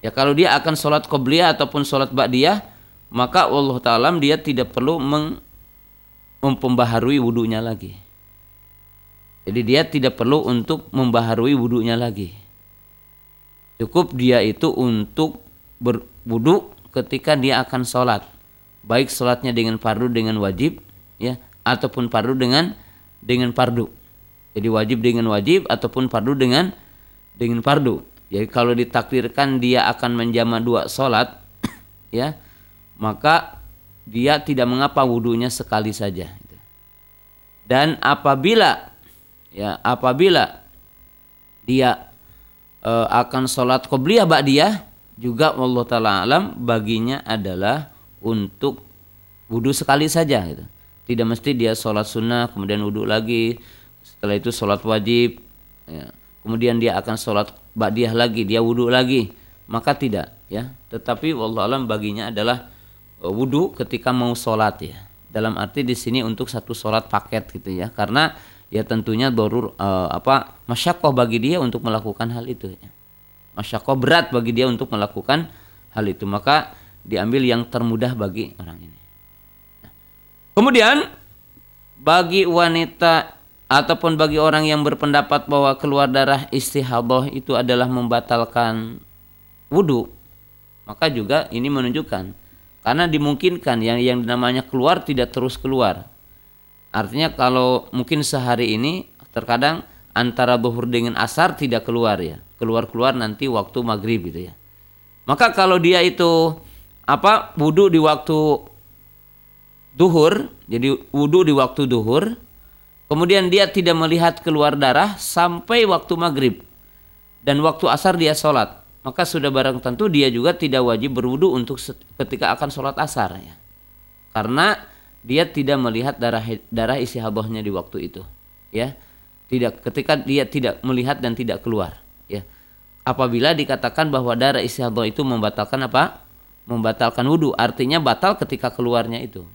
Ya kalau dia akan sholat qobliyah ataupun sholat ba'diyah, maka Allah Ta'ala dia tidak perlu meng, membaharui wudhunya lagi. Jadi dia tidak perlu untuk membaharui wudhunya lagi. Cukup dia itu untuk berwudhu ketika dia akan sholat. Baik sholatnya dengan fardu dengan wajib, ya, ataupun fardu dengan dengan fardu. Jadi wajib dengan wajib ataupun fardu dengan dengan fardu. Jadi kalau ditakdirkan dia akan menjama dua sholat, *coughs* ya, maka dia tidak mengapa wudhunya sekali saja. Dan apabila ya apabila dia e, akan sholat qobliyah dia juga Allah taala alam baginya adalah untuk wudhu sekali saja gitu. Tidak mesti dia sholat sunnah kemudian wudhu lagi setelah itu sholat wajib ya. kemudian dia akan sholat ba'diyah lagi dia wudhu lagi maka tidak ya tetapi Allah alam baginya adalah uh, wudhu ketika mau sholat ya dalam arti di sini untuk satu sholat paket gitu ya karena ya tentunya dorur uh, apa masyakoh bagi dia untuk melakukan hal itu ya. masyakoh berat bagi dia untuk melakukan hal itu maka diambil yang termudah bagi orang ini nah. kemudian bagi wanita ataupun bagi orang yang berpendapat bahwa keluar darah istihadah itu adalah membatalkan wudhu maka juga ini menunjukkan Karena dimungkinkan yang yang namanya keluar tidak terus keluar. Artinya kalau mungkin sehari ini terkadang antara zuhur dengan asar tidak keluar ya. Keluar-keluar nanti waktu maghrib gitu ya. Maka kalau dia itu apa wudhu di waktu duhur, jadi wudhu di waktu duhur, kemudian dia tidak melihat keluar darah sampai waktu maghrib dan waktu asar dia sholat, maka sudah barang tentu dia juga tidak wajib berwudhu untuk ketika akan sholat asar ya, karena dia tidak melihat darah darah isi habahnya di waktu itu, ya, tidak ketika dia tidak melihat dan tidak keluar, ya. Apabila dikatakan bahwa darah isi habah itu membatalkan apa? Membatalkan wudhu, artinya batal ketika keluarnya itu.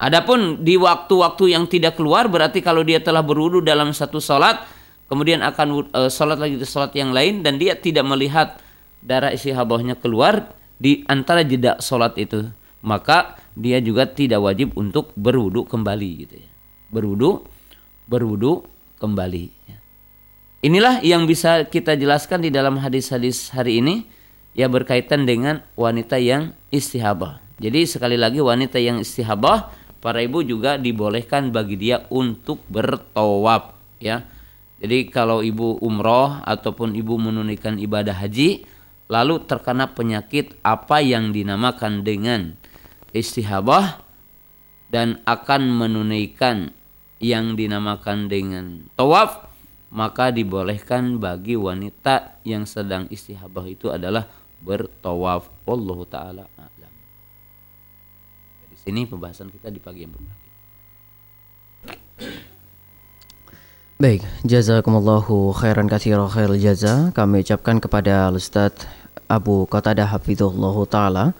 Adapun di waktu-waktu yang tidak keluar berarti kalau dia telah berwudu dalam satu sholat kemudian akan uh, sholat lagi di sholat yang lain dan dia tidak melihat darah isi habahnya keluar di antara jeda sholat itu maka dia juga tidak wajib untuk berwudu kembali gitu ya. Berwudu berwudu kembali. Inilah yang bisa kita jelaskan di dalam hadis-hadis hari ini ya berkaitan dengan wanita yang istihabah. Jadi sekali lagi wanita yang istihabah para ibu juga dibolehkan bagi dia untuk bertawaf ya. Jadi kalau ibu umroh ataupun ibu menunaikan ibadah haji lalu terkena penyakit apa yang dinamakan dengan istihabah dan akan menunaikan yang dinamakan dengan tawaf maka dibolehkan bagi wanita yang sedang istihabah itu adalah bertawaf wallahu taala sini pembahasan kita di pagi yang berbagi. Baik, jazakumullahu khairan katsira khairul jaza. Kami ucapkan kepada Ustaz Abu Qatadah Hafizullah taala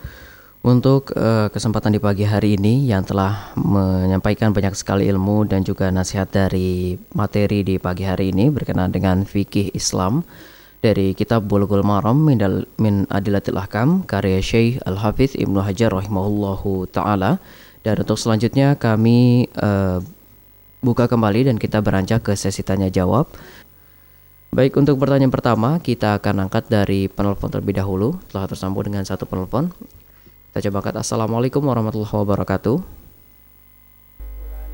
untuk uh, kesempatan di pagi hari ini yang telah menyampaikan banyak sekali ilmu dan juga nasihat dari materi di pagi hari ini berkenaan dengan fikih Islam dari kitab Bulughul Maram min, dal, min Adilatil Ahkam karya Syekh Al-Hafiz Ibnu Hajar rahimahullahu taala. Dan untuk selanjutnya kami uh, buka kembali dan kita beranjak ke sesi tanya jawab. Baik, untuk pertanyaan pertama kita akan angkat dari penelpon terlebih dahulu. Telah tersambung dengan satu penelpon. Kita coba angkat. Assalamualaikum warahmatullahi wabarakatuh.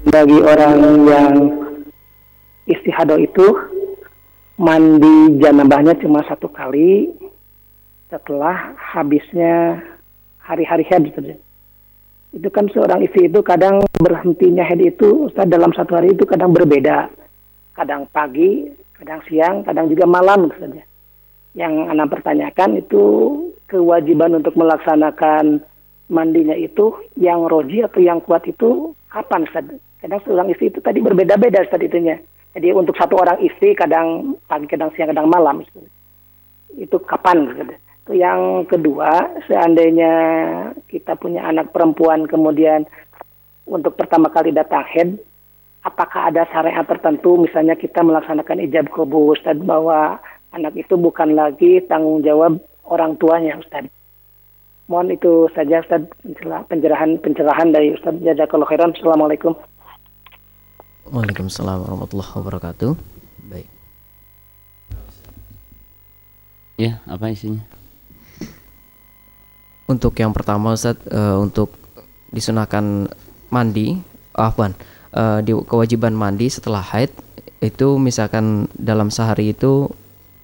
Bagi orang yang istihadah itu mandi janabahnya cuma satu kali setelah habisnya hari-hari haid saja. Itu kan seorang istri itu kadang berhentinya haid itu Ustaz dalam satu hari itu kadang berbeda. Kadang pagi, kadang siang, kadang juga malam saja. Yang anak pertanyakan itu kewajiban untuk melaksanakan mandinya itu yang roji atau yang kuat itu kapan Ustaz? Kadang seorang istri itu tadi berbeda-beda Ustaz itunya jadi untuk satu orang istri kadang pagi, kadang siang, kadang malam. Itu kapan? Gitu. Yang kedua, seandainya kita punya anak perempuan kemudian untuk pertama kali datang head, apakah ada syariat tertentu misalnya kita melaksanakan ijab kubur Ustaz bahwa anak itu bukan lagi tanggung jawab orang tuanya Ustaz. Mohon itu saja Ustaz pencerahan pencerahan dari Ustaz Jazakallahu khairan. Assalamualaikum. Waalaikumsalam warahmatullahi wabarakatuh. Baik. Ya, apa isinya? Untuk yang pertama Ustaz, uh, untuk disunahkan mandi, afwan, uh, di kewajiban mandi setelah haid itu misalkan dalam sehari itu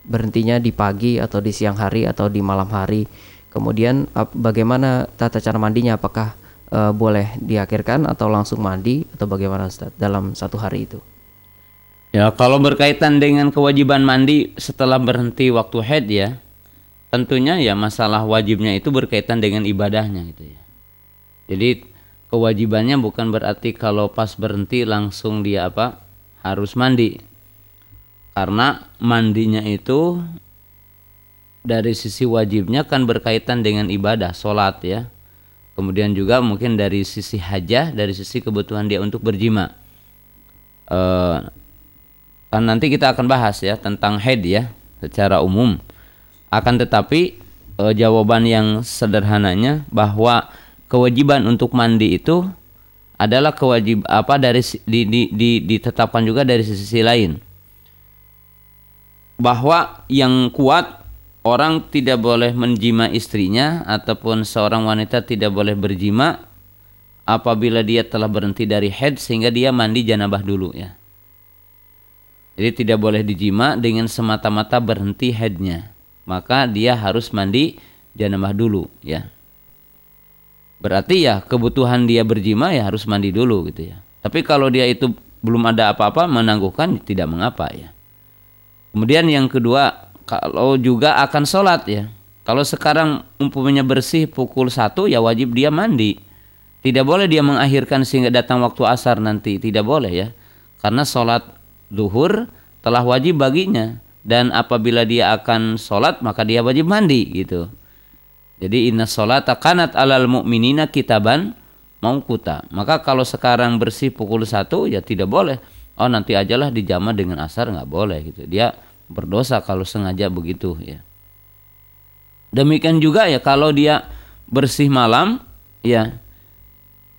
berhentinya di pagi atau di siang hari atau di malam hari. Kemudian bagaimana tata cara mandinya? Apakah uh, boleh diakhirkan atau langsung mandi atau bagaimana Ustaz dalam satu hari itu? Ya, kalau berkaitan dengan kewajiban mandi setelah berhenti waktu haid ya, tentunya ya masalah wajibnya itu berkaitan dengan ibadahnya gitu ya. Jadi kewajibannya bukan berarti kalau pas berhenti langsung dia apa? harus mandi. Karena mandinya itu dari sisi wajibnya kan berkaitan dengan ibadah, sholat ya kemudian juga mungkin dari sisi hajah dari sisi kebutuhan dia untuk berjima. Uh, kan nanti kita akan bahas ya tentang head ya secara umum. Akan tetapi uh, jawaban yang sederhananya bahwa kewajiban untuk mandi itu adalah kewajib apa dari di, di, di, ditetapkan juga dari sisi lain. Bahwa yang kuat orang tidak boleh menjima istrinya ataupun seorang wanita tidak boleh berjima apabila dia telah berhenti dari head sehingga dia mandi janabah dulu ya. Jadi tidak boleh dijima dengan semata-mata berhenti headnya. Maka dia harus mandi janabah dulu ya. Berarti ya kebutuhan dia berjima ya harus mandi dulu gitu ya. Tapi kalau dia itu belum ada apa-apa menangguhkan tidak mengapa ya. Kemudian yang kedua kalau juga akan sholat ya. Kalau sekarang umpamanya bersih pukul satu ya wajib dia mandi. Tidak boleh dia mengakhirkan sehingga datang waktu asar nanti. Tidak boleh ya. Karena sholat duhur telah wajib baginya. Dan apabila dia akan sholat maka dia wajib mandi gitu. Jadi inna sholat kanat alal mu'minina kitaban kuta. Maka kalau sekarang bersih pukul satu ya tidak boleh. Oh nanti ajalah dijama dengan asar nggak boleh gitu. Dia berdosa kalau sengaja begitu ya. Demikian juga ya kalau dia bersih malam ya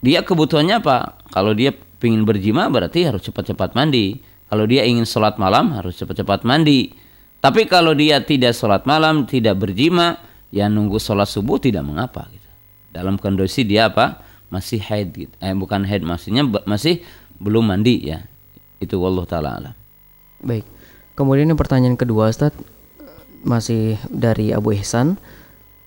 dia kebutuhannya apa? Kalau dia ingin berjima berarti harus cepat-cepat mandi. Kalau dia ingin sholat malam harus cepat-cepat mandi. Tapi kalau dia tidak sholat malam, tidak berjima, ya nunggu sholat subuh tidak mengapa. Gitu. Dalam kondisi dia apa? Masih haid. Gitu. Eh, bukan haid, maksudnya masih belum mandi ya. Itu Allah Ta'ala. Baik. Kemudian yang pertanyaan kedua Ustaz masih dari Abu Ihsan.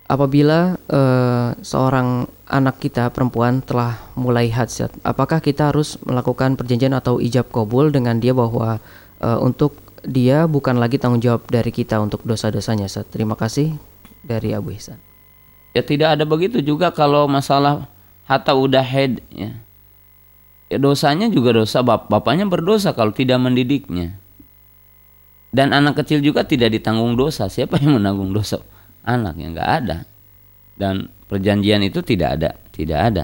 Apabila uh, seorang anak kita perempuan telah mulai hadsat, apakah kita harus melakukan perjanjian atau ijab kabul dengan dia bahwa uh, untuk dia bukan lagi tanggung jawab dari kita untuk dosa-dosanya Ustaz? Terima kasih dari Abu Ihsan. Ya tidak ada begitu juga kalau masalah hatta udah head ya. ya dosanya juga dosa bap bapaknya berdosa kalau tidak mendidiknya dan anak kecil juga tidak ditanggung dosa. Siapa yang menanggung dosa? Anaknya nggak ada. Dan perjanjian itu tidak ada, tidak ada.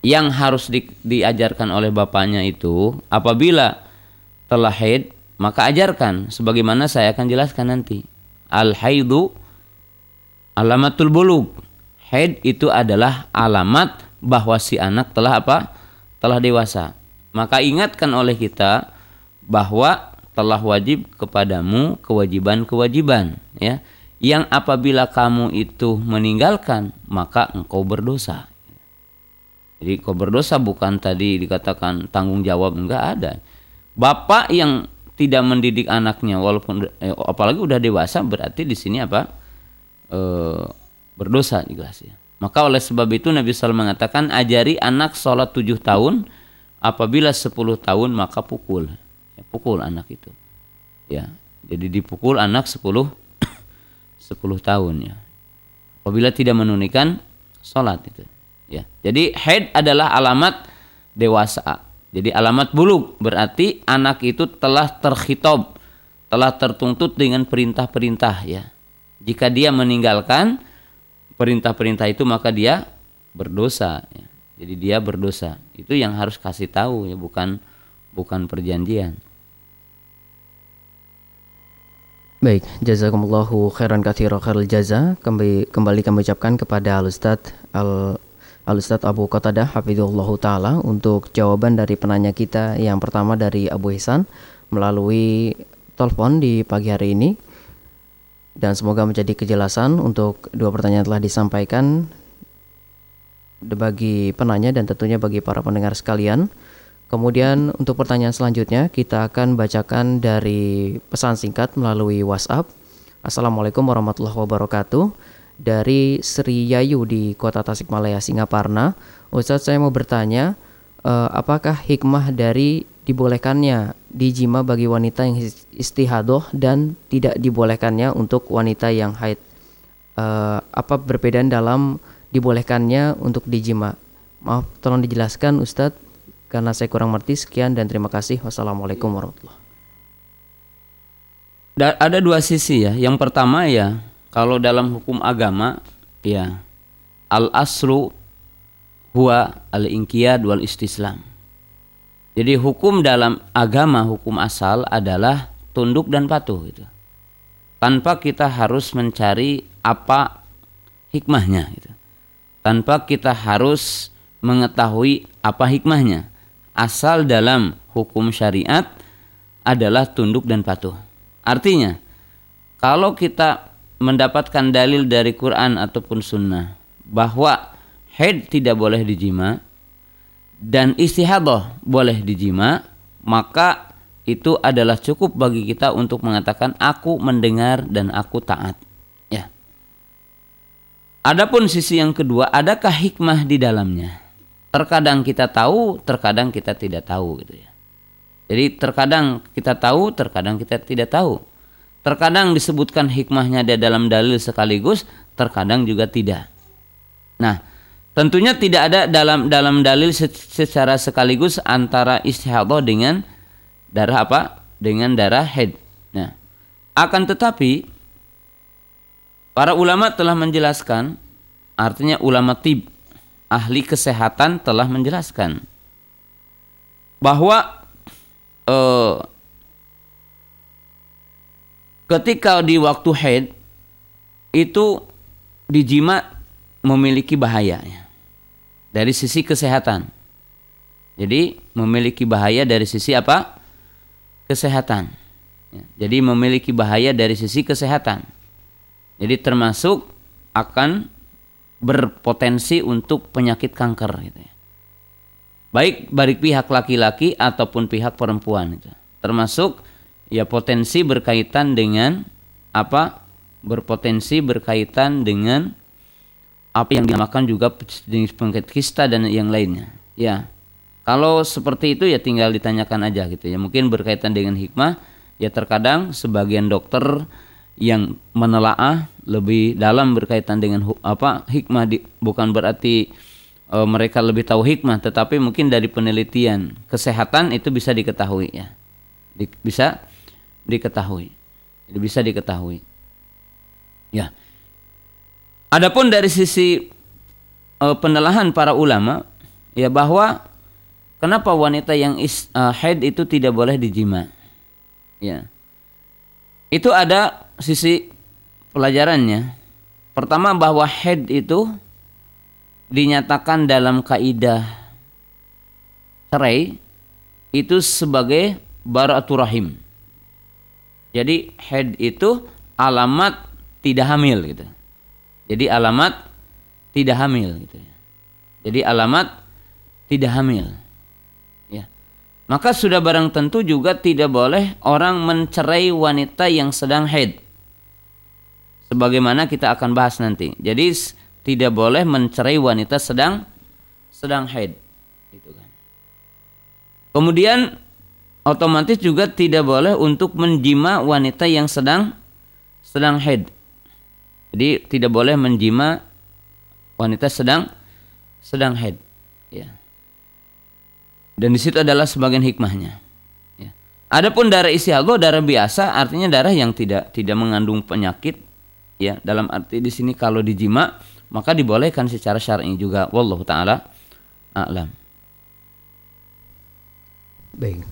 Yang harus di, diajarkan oleh bapaknya itu apabila telah haid maka ajarkan sebagaimana saya akan jelaskan nanti. Al haidu alamatul bulug. Haid itu adalah alamat bahwa si anak telah apa? Telah dewasa. Maka ingatkan oleh kita bahwa telah wajib kepadamu kewajiban-kewajiban ya yang apabila kamu itu meninggalkan maka engkau berdosa. Jadi kau berdosa bukan tadi dikatakan tanggung jawab enggak ada. Bapak yang tidak mendidik anaknya walaupun eh, apalagi udah dewasa berarti di sini apa? E, berdosa jelas ya. Maka oleh sebab itu Nabi SAW mengatakan ajari anak sholat tujuh tahun apabila sepuluh tahun maka pukul ya, pukul anak itu. Ya jadi dipukul anak 10 10 *coughs* tahun ya. Apabila tidak menunaikan sholat itu ya. Jadi head adalah alamat dewasa. Jadi alamat buluk berarti anak itu telah terkhitob telah tertuntut dengan perintah-perintah ya. Jika dia meninggalkan perintah-perintah itu maka dia berdosa ya. jadi dia berdosa. Itu yang harus kasih tahu ya bukan bukan perjanjian Baik, jazakumullahu khairan katsira khairul jaza. Kembali kembali kami ucapkan kepada Al Ustaz Al Al Abu Qatadah hafizallahu taala untuk jawaban dari penanya kita yang pertama dari Abu Ihsan melalui telepon di pagi hari ini. Dan semoga menjadi kejelasan untuk dua pertanyaan telah disampaikan bagi penanya dan tentunya bagi para pendengar sekalian. Kemudian untuk pertanyaan selanjutnya kita akan bacakan dari pesan singkat melalui WhatsApp. Assalamualaikum warahmatullahi wabarakatuh. Dari Sri Yayu di Kota Tasikmalaya, Singaparna. Ustadz saya mau bertanya, eh, apakah hikmah dari dibolehkannya dijima bagi wanita yang istihadoh dan tidak dibolehkannya untuk wanita yang haid? Eh, apa perbedaan dalam dibolehkannya untuk dijima? Maaf, tolong dijelaskan Ustadz karena saya kurang mengerti, sekian dan terima kasih. Wassalamualaikum warahmatullahi wabarakatuh. Ada dua sisi ya. Yang pertama ya, kalau dalam hukum agama ya al aslu huwa al inqiyad wal istislam. Jadi hukum dalam agama hukum asal adalah tunduk dan patuh gitu. Tanpa kita harus mencari apa hikmahnya gitu. Tanpa kita harus mengetahui apa hikmahnya asal dalam hukum syariat adalah tunduk dan patuh. Artinya, kalau kita mendapatkan dalil dari Quran ataupun sunnah bahwa haid tidak boleh dijima dan istihadah boleh dijima, maka itu adalah cukup bagi kita untuk mengatakan aku mendengar dan aku taat. Ya. Adapun sisi yang kedua, adakah hikmah di dalamnya? Terkadang kita tahu, terkadang kita tidak tahu gitu ya. Jadi terkadang kita tahu, terkadang kita tidak tahu. Terkadang disebutkan hikmahnya di dalam dalil sekaligus, terkadang juga tidak. Nah, tentunya tidak ada dalam dalam dalil secara sekaligus antara istihadah dengan darah apa? Dengan darah head. Nah, akan tetapi para ulama telah menjelaskan, artinya ulama tib, ahli kesehatan telah menjelaskan bahwa eh, ketika di waktu head itu dijima memiliki bahaya ya, dari sisi kesehatan. Jadi memiliki bahaya dari sisi apa? kesehatan. Ya, jadi memiliki bahaya dari sisi kesehatan. Jadi termasuk akan berpotensi untuk penyakit kanker gitu ya. Baik dari pihak laki-laki ataupun pihak perempuan itu. Termasuk ya potensi berkaitan dengan apa? Berpotensi berkaitan dengan apa yang dinamakan juga jenis penyakit kista dan yang lainnya. Ya. Kalau seperti itu ya tinggal ditanyakan aja gitu ya. Mungkin berkaitan dengan hikmah ya terkadang sebagian dokter yang menelaah lebih dalam berkaitan dengan apa hikmah di, bukan berarti e, mereka lebih tahu hikmah tetapi mungkin dari penelitian kesehatan itu bisa diketahui ya. Di, bisa diketahui. Jadi bisa diketahui. Ya. Adapun dari sisi e, penelahan para ulama ya bahwa Kenapa wanita yang is, uh, haid itu tidak boleh dijima? Ya. Itu ada sisi pelajarannya. Pertama bahwa haid itu dinyatakan dalam kaidah cerai itu sebagai baraturahim. Jadi haid itu alamat tidak hamil gitu. Jadi alamat tidak hamil gitu. Ya. Jadi alamat tidak hamil. Maka sudah barang tentu juga tidak boleh orang mencerai wanita yang sedang haid. Sebagaimana kita akan bahas nanti. Jadi tidak boleh mencerai wanita sedang sedang haid. Itu kan. Kemudian otomatis juga tidak boleh untuk menjima wanita yang sedang sedang haid. Jadi tidak boleh menjima wanita sedang sedang haid. Ya. Dan di situ adalah sebagian hikmahnya. Ya. Adapun darah istihadah darah biasa artinya darah yang tidak tidak mengandung penyakit ya dalam arti di sini kalau dijima maka dibolehkan secara syar'i juga wallahu taala a'lam. Baik.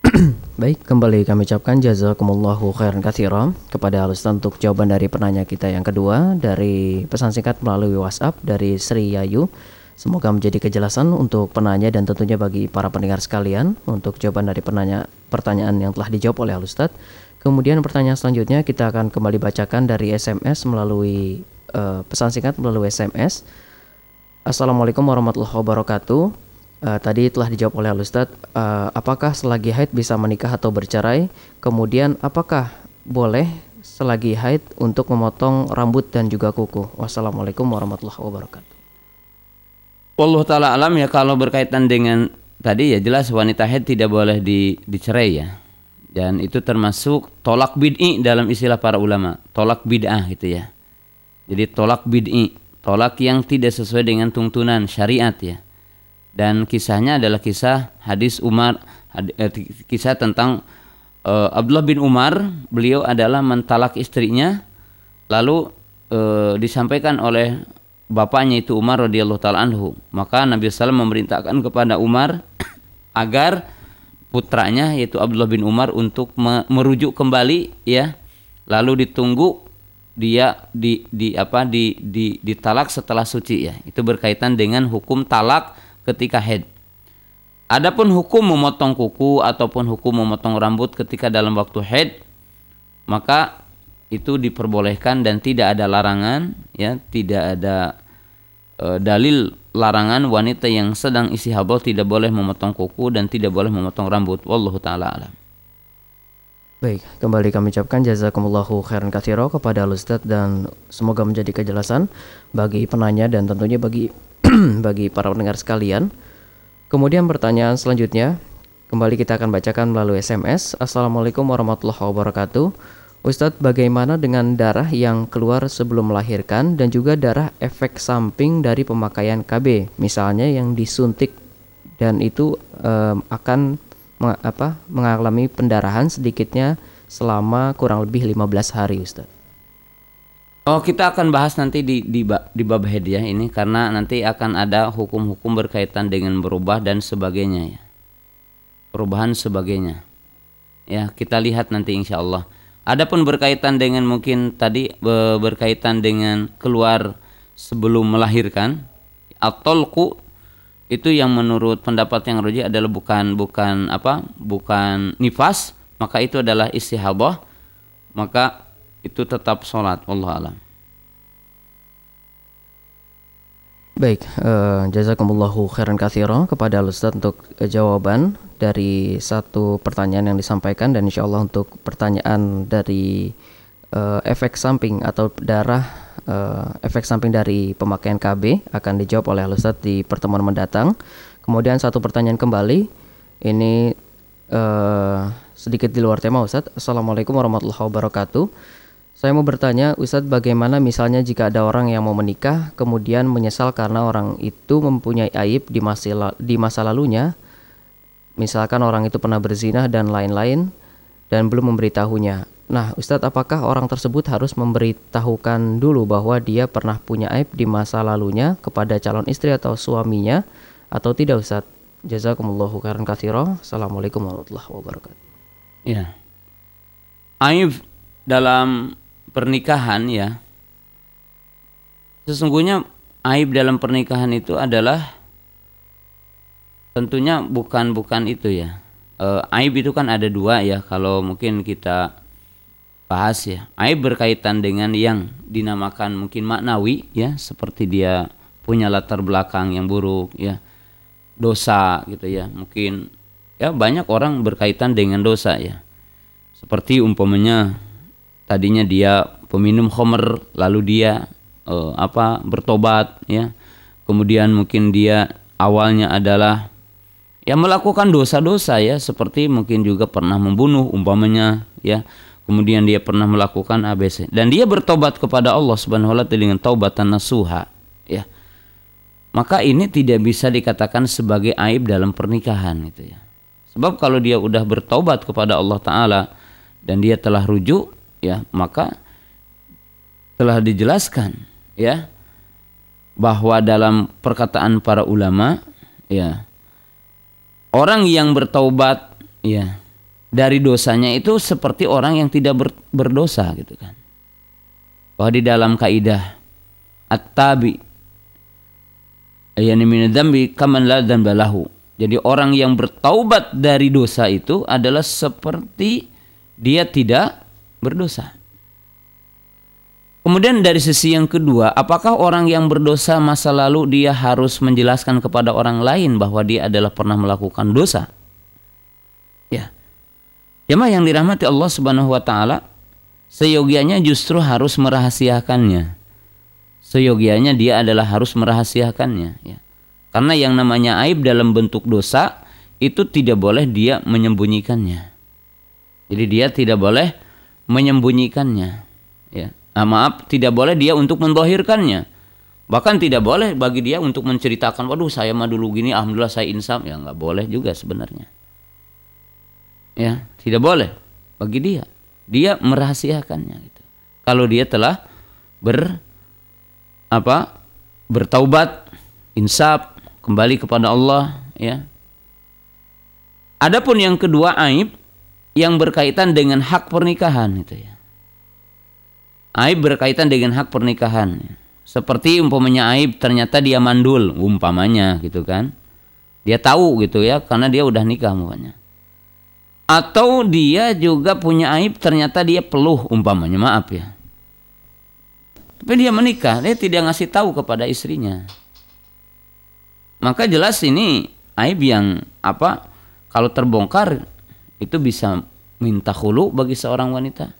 *clears throat* Baik, kembali kami ucapkan jazakumullahu khairan katsiran kepada Ustaz untuk jawaban dari penanya kita yang kedua dari pesan singkat melalui WhatsApp dari Sri Yayu. Semoga menjadi kejelasan untuk penanya dan tentunya bagi para pendengar sekalian untuk jawaban dari penanya pertanyaan yang telah dijawab oleh Alustad. Kemudian pertanyaan selanjutnya kita akan kembali bacakan dari SMS melalui uh, pesan singkat melalui SMS. Assalamualaikum warahmatullahi wabarakatuh. Uh, tadi telah dijawab oleh Alustad. Uh, apakah selagi haid bisa menikah atau bercerai? Kemudian apakah boleh selagi haid untuk memotong rambut dan juga kuku? Wassalamualaikum warahmatullahi wabarakatuh. Allah taala alam ya kalau berkaitan dengan tadi ya jelas wanita haid tidak boleh di, dicerai ya. Dan itu termasuk tolak bid'i dalam istilah para ulama, tolak bid'ah gitu ya. Jadi tolak bid'i, tolak yang tidak sesuai dengan tuntunan syariat ya. Dan kisahnya adalah kisah hadis Umar, eh, kisah tentang uh, Abdullah bin Umar, beliau adalah mentalak istrinya, lalu uh, disampaikan oleh bapaknya itu Umar radhiyallahu taala anhu. Maka Nabi SAW memerintahkan kepada Umar *coughs* agar putranya yaitu Abdullah bin Umar untuk merujuk kembali ya. Lalu ditunggu dia di di apa di di ditalak setelah suci ya. Itu berkaitan dengan hukum talak ketika head. Adapun hukum memotong kuku ataupun hukum memotong rambut ketika dalam waktu head maka itu diperbolehkan dan tidak ada larangan ya tidak ada e, dalil larangan wanita yang sedang isi haid tidak boleh memotong kuku dan tidak boleh memotong rambut wallahu taala alam Baik, kembali kami ucapkan jazakumullahu khairan katsiro kepada Ustadz dan semoga menjadi kejelasan bagi penanya dan tentunya bagi *clears throat* bagi para pendengar sekalian. Kemudian pertanyaan selanjutnya kembali kita akan bacakan melalui SMS. Assalamualaikum warahmatullahi wabarakatuh. Ustadz, bagaimana dengan darah yang keluar sebelum melahirkan dan juga darah efek samping dari pemakaian KB, misalnya yang disuntik dan itu um, akan meng, apa, mengalami pendarahan sedikitnya selama kurang lebih 15 hari Ustaz. Oh kita akan bahas nanti di di, di bab head ya ini karena nanti akan ada hukum-hukum berkaitan dengan berubah dan sebagainya ya. Perubahan sebagainya. Ya kita lihat nanti insya Allah. Adapun berkaitan dengan mungkin tadi berkaitan dengan keluar sebelum melahirkan atolku itu yang menurut pendapat yang roji adalah bukan bukan apa bukan nifas maka itu adalah istihadah maka itu tetap sholat Allah alam Baik, uh, jazakumullahu khairan katsira kepada Ustaz untuk uh, jawaban dari satu pertanyaan yang disampaikan dan insya Allah untuk pertanyaan dari uh, efek samping atau darah uh, efek samping dari pemakaian KB akan dijawab oleh Ustaz di pertemuan mendatang. Kemudian satu pertanyaan kembali, ini uh, sedikit di luar tema Ustaz. Assalamualaikum warahmatullahi wabarakatuh. Saya mau bertanya, Ustadz, bagaimana misalnya jika ada orang yang mau menikah, kemudian menyesal karena orang itu mempunyai aib di masa, di masa lalunya, misalkan orang itu pernah berzinah dan lain-lain, dan belum memberitahunya. Nah, Ustadz, apakah orang tersebut harus memberitahukan dulu bahwa dia pernah punya aib di masa lalunya kepada calon istri atau suaminya atau tidak, Ustadz? Jazakumullahu khairan katsira. Assalamualaikum warahmatullahi wabarakatuh. Ya. Aib dalam pernikahan ya. Sesungguhnya aib dalam pernikahan itu adalah tentunya bukan bukan itu ya. E, aib itu kan ada dua ya. Kalau mungkin kita bahas ya. Aib berkaitan dengan yang dinamakan mungkin maknawi ya, seperti dia punya latar belakang yang buruk ya. Dosa gitu ya. Mungkin ya banyak orang berkaitan dengan dosa ya. Seperti umpamanya tadinya dia peminum homer lalu dia uh, apa bertobat ya. Kemudian mungkin dia awalnya adalah ya melakukan dosa-dosa ya. Seperti mungkin juga pernah membunuh umpamanya ya. Kemudian dia pernah melakukan ABC dan dia bertobat kepada Allah Subhanahu wa taala dengan taubatan nasuha ya. Maka ini tidak bisa dikatakan sebagai aib dalam pernikahan gitu ya. Sebab kalau dia udah bertobat kepada Allah taala dan dia telah rujuk ya maka telah dijelaskan ya bahwa dalam perkataan para ulama ya orang yang bertaubat ya dari dosanya itu seperti orang yang tidak ber, berdosa gitu kan. Bahwa di dalam kaidah at-tabi yani min dzambi kaman la balahu. Jadi orang yang bertaubat dari dosa itu adalah seperti dia tidak berdosa. Kemudian dari sisi yang kedua, apakah orang yang berdosa masa lalu dia harus menjelaskan kepada orang lain bahwa dia adalah pernah melakukan dosa? Ya. Jemaah yang dirahmati Allah Subhanahu wa taala, seyogianya justru harus merahasiakannya. Seyogianya dia adalah harus merahasiakannya ya. Karena yang namanya aib dalam bentuk dosa itu tidak boleh dia menyembunyikannya. Jadi dia tidak boleh menyembunyikannya ya. Nah, maaf, tidak boleh dia untuk mendohirkannya. Bahkan tidak boleh bagi dia untuk menceritakan, waduh saya mah dulu gini, alhamdulillah saya insaf. Ya nggak boleh juga sebenarnya. Ya, tidak boleh bagi dia. Dia merahasiakannya gitu. Kalau dia telah ber apa? bertaubat, insaf, kembali kepada Allah, ya. Adapun yang kedua aib yang berkaitan dengan hak pernikahan itu ya. Aib berkaitan dengan hak pernikahan. Seperti umpamanya aib ternyata dia mandul, umpamanya gitu kan. Dia tahu gitu ya karena dia udah nikah umpamanya atau dia juga punya aib ternyata dia peluh umpamanya maaf ya tapi dia menikah dia tidak ngasih tahu kepada istrinya maka jelas ini aib yang apa kalau terbongkar itu bisa minta hulu bagi seorang wanita?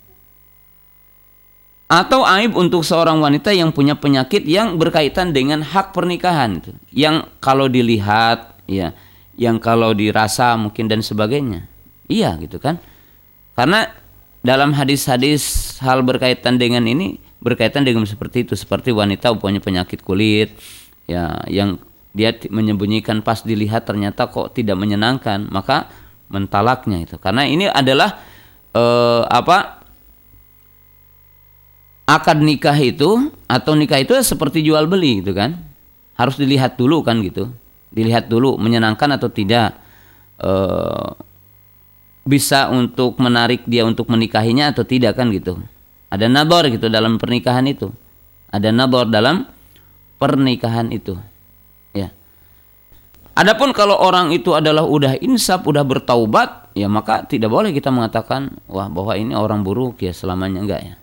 Atau aib untuk seorang wanita yang punya penyakit yang berkaitan dengan hak pernikahan yang kalau dilihat ya yang kalau dirasa mungkin dan sebagainya? Iya gitu kan? Karena dalam hadis-hadis hal berkaitan dengan ini berkaitan dengan seperti itu. Seperti wanita punya penyakit kulit ya yang dia menyembunyikan pas dilihat ternyata kok tidak menyenangkan maka mentalaknya itu. Karena ini adalah eh, apa akad nikah itu atau nikah itu seperti jual beli gitu kan. Harus dilihat dulu kan gitu. Dilihat dulu menyenangkan atau tidak e, bisa untuk menarik dia untuk menikahinya atau tidak kan gitu. Ada nabor gitu dalam pernikahan itu. Ada nabor dalam pernikahan itu Adapun kalau orang itu adalah udah insaf, udah bertaubat, ya maka tidak boleh kita mengatakan wah bahwa ini orang buruk ya selamanya enggak ya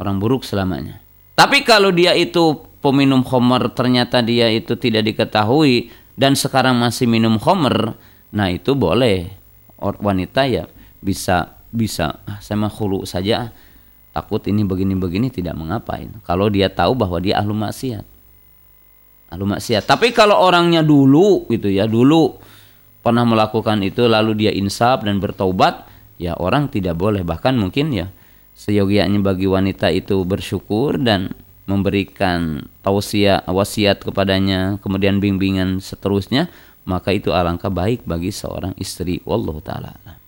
orang buruk selamanya. Tapi kalau dia itu peminum homer ternyata dia itu tidak diketahui dan sekarang masih minum homer, nah itu boleh wanita ya bisa bisa ah, saya mah hulu saja takut ini begini-begini tidak mengapain. Kalau dia tahu bahwa dia ahlu maksiat. Ahlu maksiat. Tapi kalau orangnya dulu gitu ya, dulu pernah melakukan itu lalu dia insaf dan bertaubat, ya orang tidak boleh. Bahkan mungkin ya seyogianya bagi wanita itu bersyukur dan memberikan tausiah wasiat kepadanya kemudian bimbingan seterusnya maka itu alangkah baik bagi seorang istri. Wallahu taala